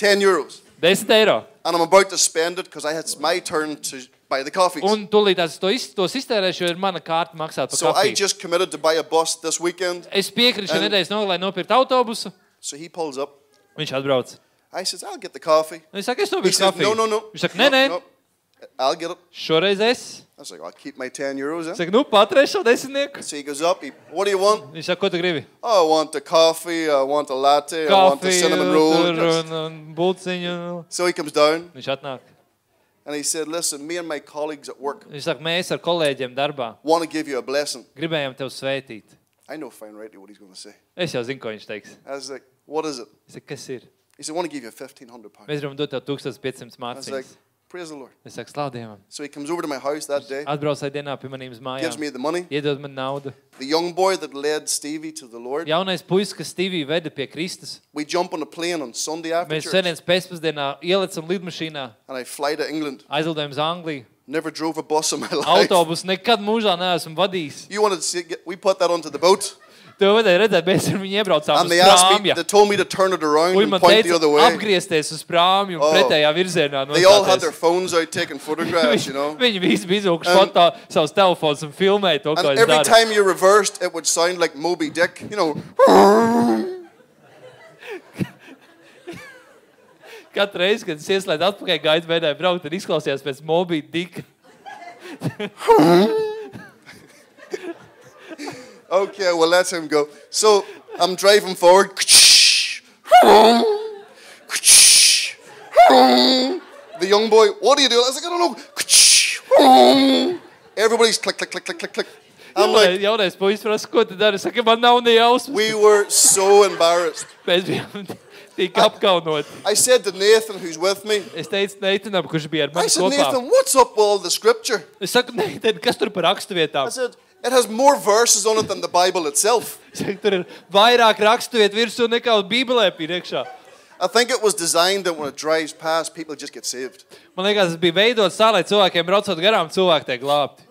10 euros. 10 eiro. And I'm about to spend it because I had it's my turn to buy the coffees. Un tūlīt es to iz- tos iztērēšu, jo ir mana kārta maksāt par So I kafiju. just committed to buy a bus this weekend. Es piekrītu šai And- nedēļas nogalē nopirkt autobusu. So he pulls up. Viņš atbrauc. I says, I'll get the coffee. Un Es saku, es He nopirku says, kafiju. no, no, no. Viņš saka, nē, nē, No, no. I'll get it. šoreiz es. I was like, I'll keep my 10 euros. Es Eh? saku, nu, paturēšu šo desmitnieku. So he goes up. He, what do you want? Viņš saka, ko tu gribi? Oh, I want a coffee. I want a latte. I want a Kafiju, cinnamon roll. tur Just- un, un bulciņu. So he comes down Viņš atnāk. and he said, Listen, me and my colleagues at work Viņš saka, mēs ar kolēģiem darbā want to give you a blessing. gribējām tevi svētīt. I know fine rightly what he's going to say. Es jau zinu, ko viņš teiks. I was like, What is it? Es saku, kas ir? He said, I want to give you 1500 pounds. Mēs gribam dot tev 1500 I was like, mārciņas. Praise the Lord. Es saku, slaudījumam. So he comes over to my house that day, Atbrauc tajā dienā pie maniem gives mājām. me the money. Iedod man naudu. The young boy that led Stevie to the Lord, Jaunais puisis, kas Stīviju veda pie Kristus. we jump on a plane on Sunday after Mēs church sēdējām pēcpusdienā, ielicām lidmašīnā, and I fly to England. aizlidojām uz Angliju. Never drove a bus in my life. Autobusu nekad mūžā neesmu vadījis. You wanted to see, get- we put that onto the boat. To vajadzēja redzēt, mēs ar viņu iebraucām And uz they asked me, prāmja. they told me to turn it around Un and man point the teica, other way. apgriezties uz prāmju un Oh. pretējā virzienā. They all had their nostāties. phones out taking photographs, you know. Viņi visi bija izvilkuši And- foto savus telefonus un filmēja to, ko And es every daru. time you reversed, it would sound like Moby Dick, you know. Katru reizi, kad es ieslēdzu atpakaļ gaitu mēģināju braukt, tad izklausījās pēc Moby Dick. Okay, well, let him go. So I'm driving forward. The young boy, what are you doing? I was like, I don't know. Everybody's click, click, click, click, click, click. I'm like, Jaunais puisis prasa, ko tu dari? Es saku, man nav ne jausmas. we were so embarrassed. Mēs bijām tik apkaunoti. I said to Nathan, who's with me, Es teicu Neitanam, kurš bija ar I mani said, kopā. Nathan, what's up with all the scripture? Es saku, Neitan, kas tur par rakstu vietām? I said, it has more verses on it than the Bible itself. Es saku, tur ir vairāk rakstu vietu virsū nekā uz Bībelē priekšā. I think it was designed that when it drives past, people just get saved. Man liekas, tas bija veidots tā, lai cilvēkiem braucot garām, cilvēki tiek glābti.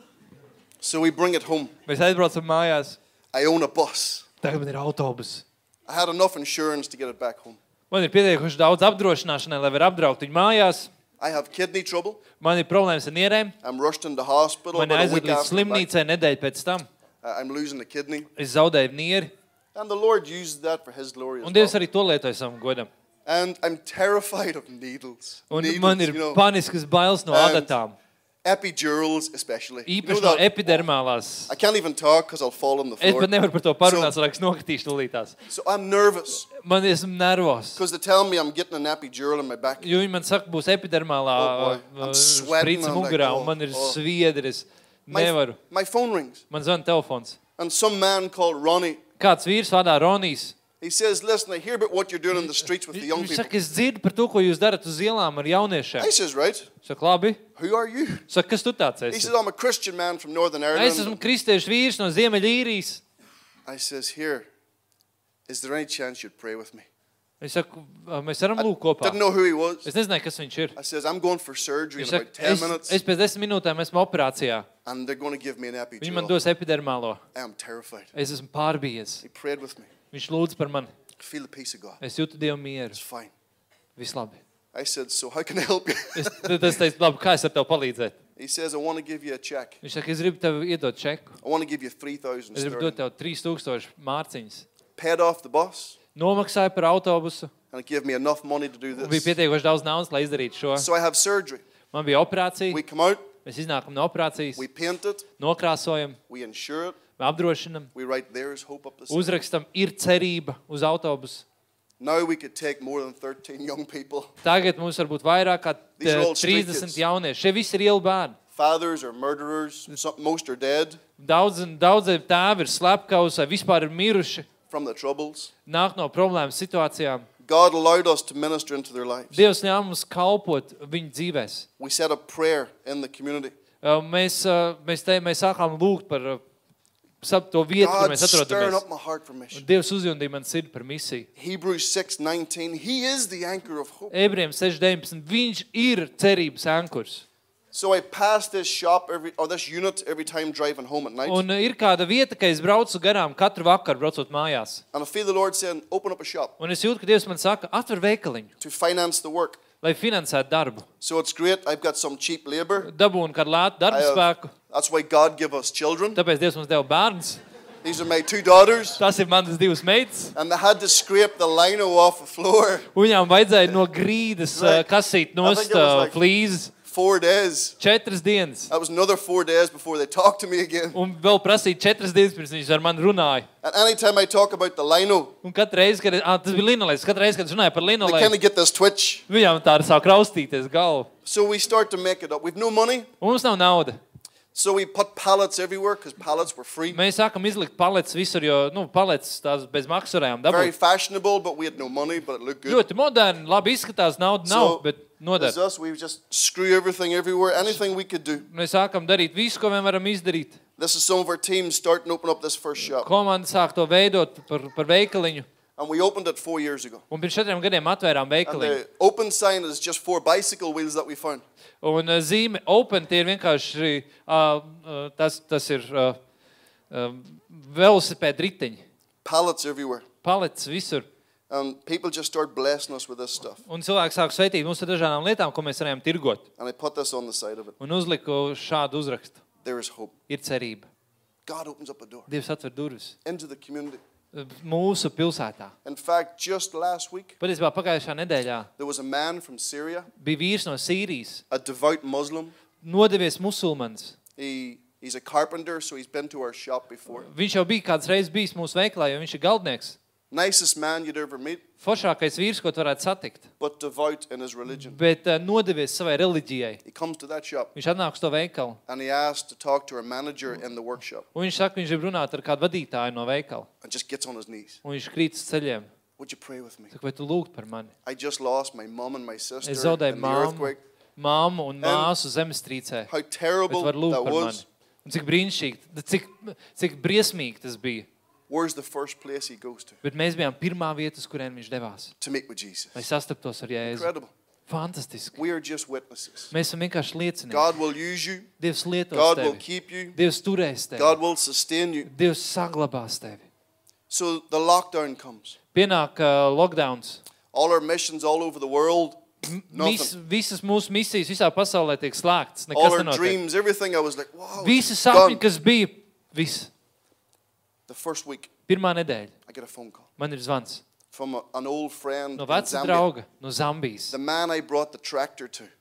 So we bring it home. Mēs aizbraucam mājās. I own a bus. Tagad man ir autobus. I had enough insurance to get it back home. Man ir pietiekuši daudz apdrošināšanai, lai varētu apdraukt viņu mājās. I have kidney trouble. Man ir problēmas ar nierēm. I'm rushed into hospital. Man aizved līdz slimnīcai nedēļu pēc tam. I'm losing a kidney. Es zaudēju nieri. And the Lord used that for His glory as Un Dievs well. arī to lietoja savam godam. And I'm terrified of needles. Un needles man ir you know, paniskas bailes no And- adatām. Epidurals especially. You know Īpaši no epidermālās. I can't even talk because I'll fall on the Es floor. pat nevaru par to parunāt, so liekas, nokritīšu tūlītās. So I'm nervous Man esmu nervos. because they tell me I'm getting an epidural in my back. Jo viņi man saka, būs epidermālā Oh, uh, sprica I'm like, mugurā, oh, un man ir oh. sviedris. My, Nevaru. my phone rings. Man zvana telefons. And some man called Ronnie, Kāds vīrs vārdā Ronijs. He says, Listen, I hear about what you're doing in the streets with the young people. saka, es dzirdu par to, ko jūs darat uz ielām ar jauniešiem. I says, Right. Saka, labi. Who are you? Saka, kas tu tāds He esi? says, I'm a Christian man from Northern Es esmu Ireland. kristiešu vīrs no Ziemeļīrijas. I says, Here, is there any chance you'd pray with me? Es saku, mēs varam lūgt kopā. Didn't know who he was. Es nezināju, kas viņš ir. I says, I'm going for surgery in Viņš about saka, 10 es, minutes, es pēc desmit minūtēm esmu operācijā. and they're going to give me an Viņi man dos epidermālo. I am terrified. Es esmu pārbījies. Viņš lūdz par mani. Es jūtu Dievu mieru. It's fine. Viss labi. I said, So how can I help you? Es, es teicu, labi, kā es varu tev palīdzēt? he says, I want to give you a check. Viņš saka, es gribu tev iedot čeku. I want to give you 3,000 Es gribu dot tev 3000 mārciņas. Paid off the bus, Nomaksāju par autobusu. and it gave me enough money to do Un bija this. pietiekoši daudz naudas, lai izdarītu šo. So I have surgery. Man bija operācija. We come out, Mēs iznākam no operācijas, we paint it, nokrāsojam, we insure it, apdrošinam, we write there's hope up the side. uzrakstam, ir cerība uz autobusu. Now we could take more than 13 young people. Tagad mums var būt vairāk kā These are eh, all street 30 kids. jaunieši. Šie visi ir ielu bērni. Fathers are murderers, some, most are dead Daudz, daudziem tēvi ir slepkavas vai vispār ir miruši. from the troubles. Nāk no problēmu situācijām. God allowed us to minister into their lives. Dievs ļāva mums kalpot viņu dzīvēs. We set up prayer in the community. Uh, Mēs, uh, mēs, te, mēs sākām lūgt par sap- to vietu, kur God mēs stirring atrodamies. Dievs uzjundīja man sirdi par misiju. Hebrews 6:19. He is the anchor of hope. Ebrejiem 6.19. Viņš ir cerības ankurs. So I pass this shop every or this unit every time driving home at night, Un uh, ir kāda vieta, ka es braucu garām katru vakaru, braucot mājās. and I feel the Lord saying, "Open up a shop Un es jūtu, ka Dievs man saka, atver veikaliņu, to finance the work." Lai finansētu darbu. So it's great. I've got some cheap labor. Dabūnu kādu lētu darba I have- spēku, That's why God give us children. tāpēc Dievs mums deva bērns. These are my two daughters. Tas ir manas divas meitas. And they had to scrape the lino off the floor Viņām vajadzēja no grīdas uh, Right. kasīt I nost uh, like- flīzes four days. četras dienas. That was another four days before they talked to me again. Un vēl prasīja četras dienas, pirms viņš ar mani runāja. And anytime I talk about the lino, Un katru reizi, kad ah, tas bija linolejs, katru reizi, kad viņš runāja par they kind linolejs, of get this twitch. viņām tā ir sāk raustīties galva. So we start to make it up. We've no money, Un mums nav nauda. So we put pallets everywhere because pallets were free. Mēs sākam izlikt paletes visur, jo nu, paletes tās bez maksas varējām Very dabūt. fashionable, but we had no money, but it looked good. Ļoti moderni, labi izskatās, nauda nav, So, bet As noder. us, we just screw everything everywhere, anything we could do. Mēs sākam darīt visu, ko vien varam izdarīt. This is some of our teams starting to open up this first shop. Komanda sāk to veidot par, par veikaliņu. And we opened it four years ago. Un pirms četriem gadiem atvērām And veikaliņu. the open sign is just four bicycle wheels that we found. Un uh, zīme Open tie ir vienkārši uh, uh, tas, tas ir uh, uh, velosipēda riteņi. Pallets everywhere. Paletes visur. And people just start blessing us with this stuff. Un cilvēki sāk sveitīt mums ar dažādām lietām, ko mēs varējām tirgot. And I put this on the side of it. Un uzliku šādu uzrakstu. There is hope. Ir cerība. God opens up a door Dievs atver durvis into the community. Mūsu pilsētā. In fact, just last week, Patiesībā pagājušā nedēļā there was a man from Syria, bija vīrs no Sīrijas, a devout Muslim. nodevies musulmanis. He, he's a carpenter, so he's been to our shop before. Viņš jau bija kāds reizes bijis mūsu veikalā, jo viņš ir galdnieks. Nicest man you'd ever meet, Foršākais vīrs, ko tu varētu satikt. but devout in his religion. Bet uh, nodevies savai reliģijai. He comes to that shop Viņš atnāk uz to veikalu. and he asks to talk to our manager in the workshop Un viņš saka, viņš grib runāt ar kādu vadītāju no veikala. and just gets on his knees. Un viņš krīt uz ceļiem. Would you pray with me? Saka, vai tu lūgt par mani? I just lost my mum and my sister Es zaudēju in the māmu, earthquake. māmu un māsu zemestrīcē. How Bet terrible var lūgt that par mani. was. Un cik brīnišķīgi, cik, cik briesmīgi tas bija. Where's the first place he goes to? Bet mēs bijām pirmā vieta, uz kurien viņš devās. To meet with Jesus. Lai sastaptos ar Jēzu. Incredible. Fantastiski. We are just witnesses. Mēs esam vienkārši liecinieki. God will use you. Dievs lietos God will tevi. keep you. Dievs turēs tevi. God will sustain you. Dievs saglabās tevi. So the lockdown comes. Pienāk uh, lockdowns. All our missions all over the world, Vis, nothing. visas mūsu misijas visā pasaulē tiek slēgtas. All Nekas our nenotiek. dreams, everything. I was like, wow. Visi it's sapņi, gone. kas bija, viss. The first week, Pirmā nedēļa. I get a phone call Man ir zvans from a, an old friend no in veca Zambia. drauga no Zambijas.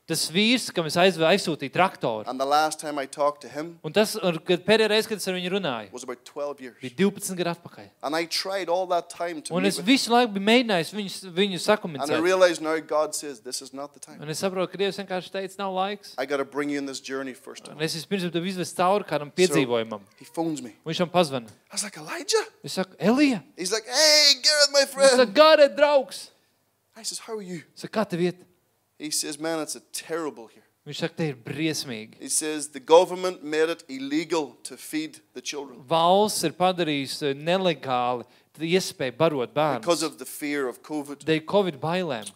Tas vīrs, kam es aizv- aizsūtīju traktoru. And the last time I talked to him Un tas, un kad pēdējā reize, kad es ar viņu runāju, was about 12 years. bija 12 gadu atpakaļ. And I tried all that time to Un meet es with visu laiku biju mēģinājis viņu, viņu And I sakumentēt. realize now God says, this is not the time. Un es saprotu, ka Dievs vienkārši teica, nav laiks. I got to bring you in this journey first. Un es vispirms tev izvestu cauri kādam piedzīvojumam. He phones me. Un Viņš man pazvana. I was like, Elijah? Es saku, Elija, He's like, hey, Gareth, my tas friend. ir gārē draugs. I says, how are you? Es saku, kā tev iet? He says, man, it's a terrible here. Viņš saka, te ir briesmīgi. He says, the government made it illegal to feed the children Valsts ir padarījusi nelegāli iespēju barot because bērnus. of the fear of COVID. Dēļ Covid bailēm.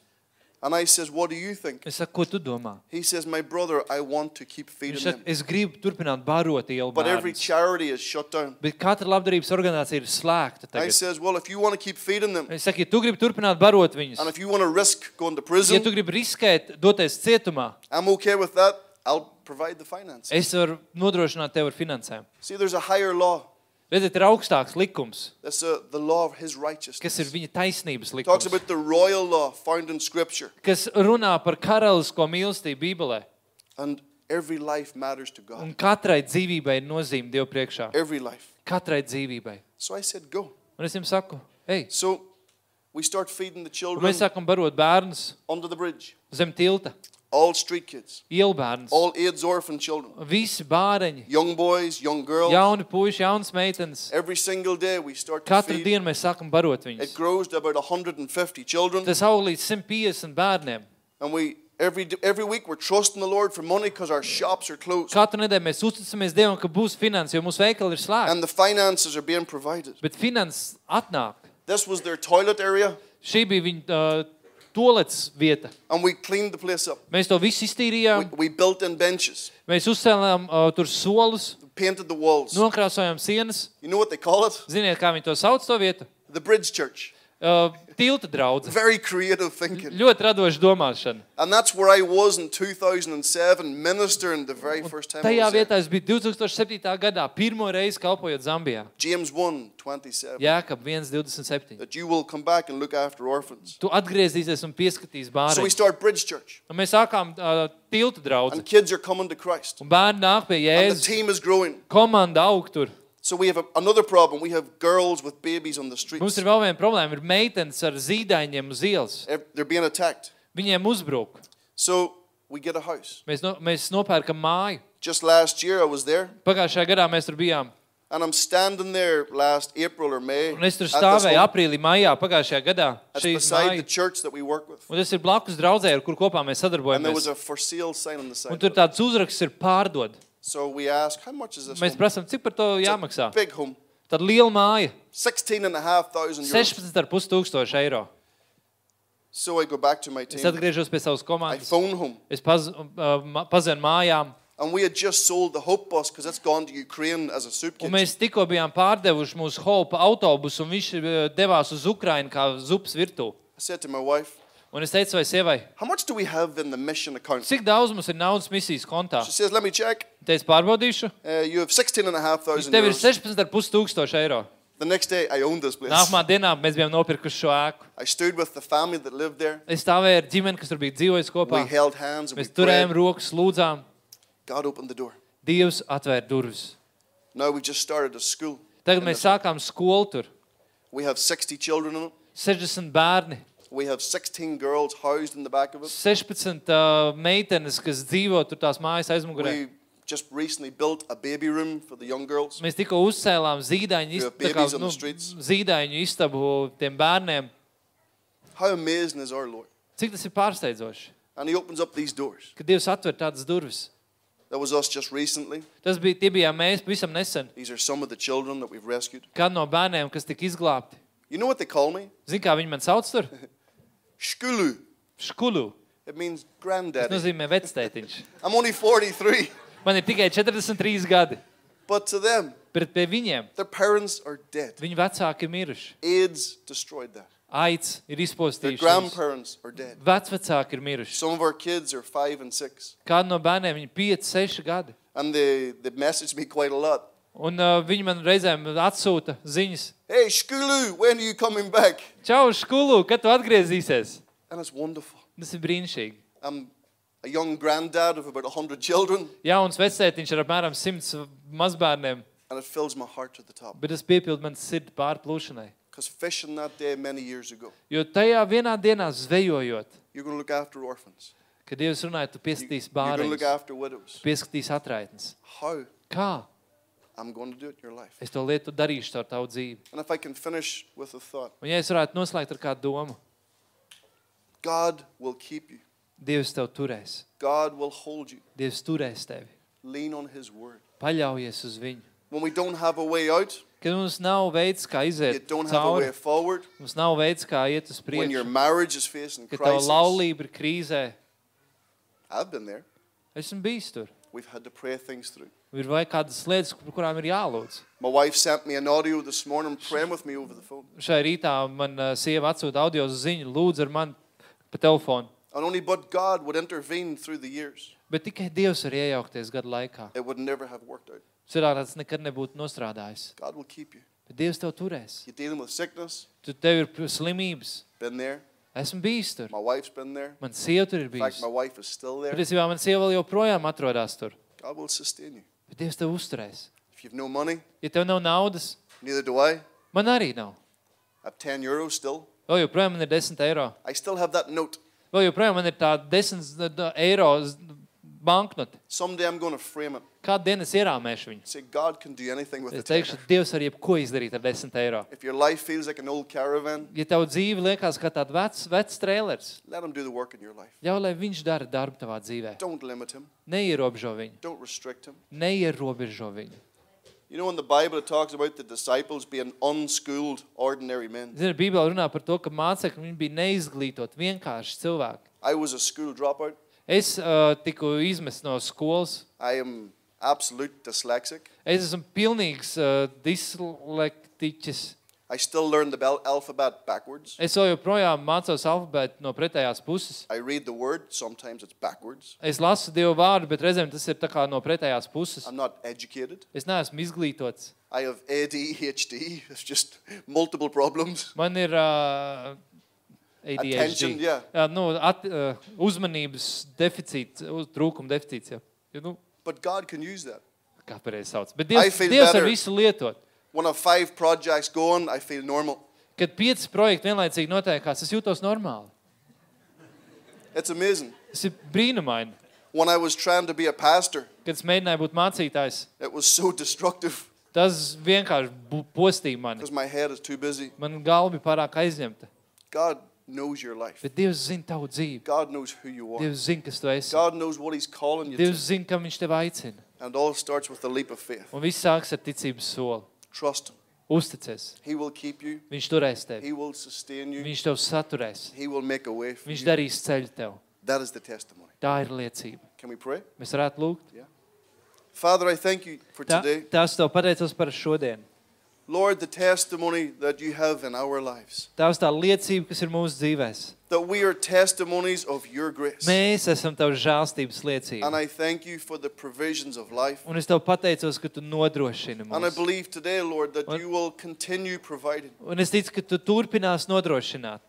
And I says, what do you think? Es saku, ko tu domā? He says, my brother, I want to keep Viņš feeding saka, them. es gribu turpināt barot ielu But every bērnus. charity is shut down. Bet katra labdarības organizācija ir slēgta I tagad. says, well, if you want to keep feeding them, Es saku, ja tu gribi turpināt barot viņus, and if you want to risk going to ja prison, tu gribi riskēt, doties cietumā, I'm okay with that. I'll provide the finance. es varu nodrošināt tev ar finansēm. See, there's a higher law. Redziet, ir augstāks likums, That's uh, the law of his kas ir righteousness. viņa taisnības Talks likums, about the royal law found in Scripture. kas runā par karalisko mīlestību Bībelē. And every life matters to God. Un katrai dzīvībai ir nozīme Dievu priekšā. Every life. Katrai dzīvībai. So I said, go. Un es jums saku, ej, So we start feeding the un children mēs sākam barot bērnus under the bridge. zem tilta, All street kids, ielu bērnus. all AIDS orphan children, Visi bāreņi, young boys, young girls. jauni puiši, jaunas meitenes. Every single day we start to Katru feed. dienu mēs sākam barot It viņus. grows to about 150 children. Tas aug līdz 150 bērniem. And we every every week we're trusting the Lord for money because our shops are closed. Katru nedēļu mēs uzticamies Dievam, ka būs finanses, jo mūsu veikali ir slēgti. And the finances are being provided. Bet finanses atnāk. This was their toilet area, Šī bija viņa uh, tolets vieta. and we cleaned the place up. Mēs to visu We, iztīrījām, we built in benches, mēs uzcēlām uh, tur solus, painted the walls. nokrāsojām sienas. You know what they call it? Ziniet, kā viņi to sauc, to vietu? The bridge church. Uh, tilta draugs. Very creative thinking. Ļoti radoša domāšana. And that's where I was in 2007, ministering the very first time. I Tajā vietā es biju 2007. gadā, pirmo reizi kalpojot Zambijā. James 1 27. Jā, ka 1,27. That you will come back and look after orphans. Tu atgriezīsies un pieskatīsi So we start Bridge Church, Mēs sākām uh, tilta draugu. and kids are coming to Christ. Un bērni nāk pie And the Jēzus. team is growing. Komanda aug tur. So we have a, another problem. We have girls with babies on the Mums streets. ir vēl viena problēma. Ir meitenes ar zīdaiņiem uz ielas. They're being attacked. Viņiem uzbruk. So we get a house. Mēs, no, mēs nopērkam māju. Just last year I was there, Pagājušajā gadā mēs tur bijām. and I'm standing there last April or May. Un es tur stāvēju aprīlī, maijā pagājušajā gadā. Beside the church that we work with. Un tas ir blakus draudzē, ar kur kopā mēs And there was sadarbojamies. a for sale sign on the side. Un tur tāds uzraksts ir pārdod. So we ask, how much is this Mēs home? prasām, cik par to jāmaksā. Big home. Tad liela māja, 16 and a half thousand euros. 16,5 tūkstoši eiro. So I go back to my Es team. atgriežos pie savas I komandas. phone home. Es paz, uh, pazinu mājām. And we had just sold the Hope bus because it's gone to Ukraine as a soup Un kitchen. mēs tikko bijām pārdevuši mūsu Hope autobusu, un viņš uh, devās uz Ukrajinu kā zupas virtuve. I said to my wife, Un es teicu savai sievai, how much do we have in the mission account? cik daudz mums ir naudas misijas kontā? She says, let me check. Te es pārbaudīšu. Uh, you have 16 and a half thousand Tev ir euros. 16,5 tūkstoši eiro. The next day I owned this place. Nākamā dienā mēs bijām nopirkuši šo ēku. I stood with the family that lived there. Es stāvēju ar ģimeni, kas tur bija dzīvojusi kopā. We held hands and we Mēs turējām prayed. rokas, lūdzām. God opened the door. Dievs atvēra durvis. Now we just started a school. Tagad mēs sākām skolu tur. We have 60 children in it. 60 bērni, We have 16 girls housed in the back of it. 16 uh, meitenes, kas dzīvo tur tās mājas aizmugurē. We just recently built a baby room for the young girls. Mēs tikko uzcēlām zīdaiņu, You have ist- tā kā, babies on the nu, streets. zīdaiņu istabu tiem bērniem. How amazing is our Lord? Cik tas ir pārsteidzoši, And He opens up these doors. ka Dievs atver tādas durvis. That was us just recently. Tas bija, tie bijām mēs pavisam nesen. These are some of the children that we've rescued. Kādu no bērniem, kas tika izglābti. You know what they call me? Zini, kā viņi man sauc tur? Shkulu. Škulu. It means Tas granddaddy. nozīmē vectētiņš. I'm only 43. Man ir tikai 43 gadi, But to them, bet pie viņiem their parents are dead. viņu vecāki ir miruši. AIDS destroyed that. Aids ir Their izpostījuši. grandparents are dead. Vecvecāki ir miruši. Some of our kids are five and six. Kādu no bērniem viņi 5, 6 gadi. And they, they message me quite a lot. Un uh, viņi man reizēm atsūta ziņas. Hey, Shkulu, when are you coming back? Čau, skolu, kad tu atgriezīsies? And it's wonderful. Tas ir brīnišķīgi. I'm a young granddad of about 100 children, Jauns vecētiņš ar apmēram 100 mazbērniem, and it fills my heart to the top. bet tas piepilda man sirdi pārplūšanai. Because fishing that day many years ago, Jo tajā vienā dienā zvejojot, you're going to look after orphans. kad Dievs runāja, tu You, pieskatīs you're going to look after widows. pieskatīs atraitnes. How? Kā? I'm going to do it in your life. Es to lietu darīšu caur tavu dzīvi. And if I can finish with a thought, Un ja es varētu noslēgt ar kādu domu, God will keep you. Dievs tev turēs. God will hold you. Dievs turēs tevi. Lean on His word. Paļaujies uz viņu. When we don't have a way out, Kad mums nav veids, kā you iziet don't have a way cauri, forward. mums nav veids, kā iet uz When your priekšu, marriage is facing kad tava crisis, laulība ir krīzē, I've been there. esmu bijis tur. We've had to pray things through. Ir vai kādas lietas, par kurām ir jālūdz. My wife sent me an audio this morning praying with me over the phone. Šai rītā man uh, sieva atsūta audio ziņu, lūdzu ar mani pa telefonu. And only but God would intervene through the years. Bet tikai Dievs var iejaukties gadu laikā. It would never have worked out. Citādi tas nekad nebūtu nostrādājis. God will keep you. Bet Dievs tev turēs. You're dealing with sickness, Tu tev ir slimības. been there. Esmu bijis tur. My wife's been there. Man sieva tur ir In fact, bijusi. my wife is still there. Patiesībā man sieva vēl joprojām atrodas tur. God will sustain you. Bet Dievs tev uzturēs. If you've no money, Ja tev nav naudas, neither do I. man arī nav. I have 10 euros still. Vēl joprojām man ir 10 eiro. I still have that note. Vēl joprojām man ir tā 10 d- eiro z- banknote. Someday I'm going to frame it. Kādu dienu es ierāmēšu viņu? Say, God can do anything with Es teikšu, Dievs var jebko izdarīt ar 10 eiro. If your life feels like an old caravan, Ja tev dzīve liekas kā tāds vecs, vecs trailers, let him do the work in your life. ļauj, lai viņš dara darbu tavā dzīvē. Don't limit him. Neierobežo viņu, Don't restrict him. neierobežo viņu. You know, in the Bible, it talks about the disciples being unschooled, ordinary men. Zini, Bībelē runā par to, ka mācekļi viņi bija neizglītot, vienkārši cilvēki. I was a school dropout. Es uh, tiku izmests no skolas. I am absolute dyslexic. Es esmu pilnīgs uh, dislektiķis. I still learn the alphabet backwards. Es joprojām mācos alfabētu no pretējās puses. I read the word, sometimes it's backwards. Es lasu Dievu vārdu, bet reizēm tas ir tā kā no pretējās puses. I'm not educated. Es neesmu izglītots. I have ADHD. It's just multiple problems. Man ir uh, ADHD. Attention, yeah. Jā, nu, at, uh, uzmanības deficīts, uz, trūkuma deficīts. Jā. Ja, nu, But God can use that. kā pareizi sauc. Bet I Dievs, feel Dievs better. var visu lietot. One of five projects going, I feel normal. Kad pieci projekti vienlaicīgi notiekās, es jūtos normāli. It's amazing. Tas ir brīnumaini. When I was trying to be a pastor, Kad es mēģināju būt mācītājs, it was so destructive tas vienkārši postīja mani. because my head is too busy. Man galva bija pārāk aizņemta. God knows your life. Bet Dievs zina tavu dzīvi. God knows who you are. Dievs zina, kas tu esi. God knows what He's calling you to. Dievs zina, kam viņš tev aicina. And all starts with a leap of faith. Un viss sāks ar ticības soli. Trust Him. Uzticies. He will keep you. Viņš turēs tevi. He will sustain you. Viņš tev saturēs. He will make a way for Viņš you. darīs ceļu tev. That is the testimony. Tā ir liecība. Can we pray? Mēs varētu lūgt. Father, I thank you for Tā, today. tās tev pateicos par šodienu. Lord, the testimony that you have in our lives. Tās tā liecība, kas ir mūsu dzīvēs. That we are testimonies of your grace. Mēs esam tavs žēlstības And liecība. I thank you for the provisions of life. Un es tev pateicos, ka tu nodrošini And I mums. believe today, Lord, that Un- you will continue providing Un es ticu, ka tu turpinās nodrošināt,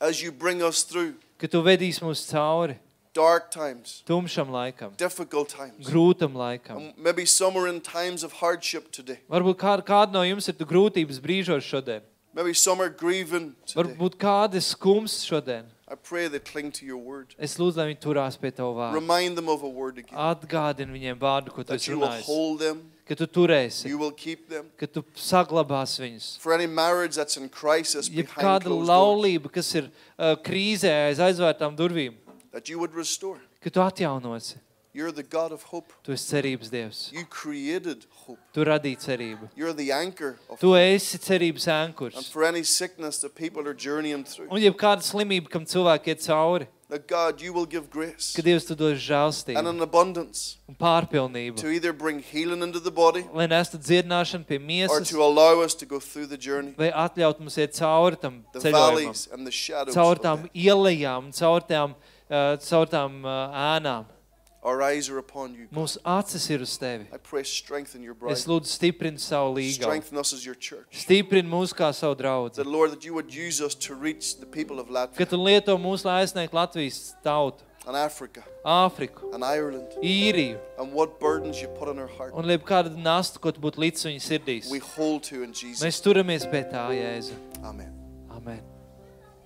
as you bring us through ka tu vedīsi mūs cauri dark times, tumšam laikam, difficult times. grūtam laikam. And maybe some are in times of hardship today. Varbūt kāda, kāda no jums ir grūtības brīžos šodien. Maybe some are grieving today. Varbūt kāda ir skums šodien. I pray they cling to your word. Es lūdzu, lai viņi turās pie tava vārda. Remind them of a word again. Atgādini viņiem vārdu, ko tu That esi you will runājis. hold them, Ka tu turēsi, you will keep them. ka tu saglabās viņus. For any marriage that's in crisis Ja behind kāda laulība, kas ir uh, krīzē aiz aizvērtām durvīm, that you would restore. ka tu atjaunosi. You're the God of hope. Tu esi cerības dievs. You created hope. Tu radīji cerību. You're the anchor of Tu hope. esi cerības And ankurs. for any sickness that people are journeying through, Un ja kāda slimība, kam cilvēki iet cauri, that God, you will give grace ka Dievs tu dod and žēlstību an abundance un pārpilnību, to either bring healing into the body lai nestu dziedināšanu pie or miesas, to allow us to go through the journey, vai atļaut mums iet cauri tam the ceļojumam, valleys and the shadows. caur of tām death. ielējām, caur tām, uh, caur tām ēnām. Our eyes are upon you. Mūsu acis ir uz tevi. I pray strengthen your bride. Es lūdzu, stiprini savu līgu. Strengthen us as your church. Stiprini mūs kā savu draugu. That, Lord, that you would use us to reach the people of Ka Latvia tu lieto mūsu, lai aizsniegtu Latvijas tautu, and Africa Āfriku, and Ireland Īriju and what burdens you put on our heart. un liep kādu nastu, ko tu būtu līdz viņa sirdīs. We hold to in Jesus. Mēs turamies pie tā, Jēzu. Amen.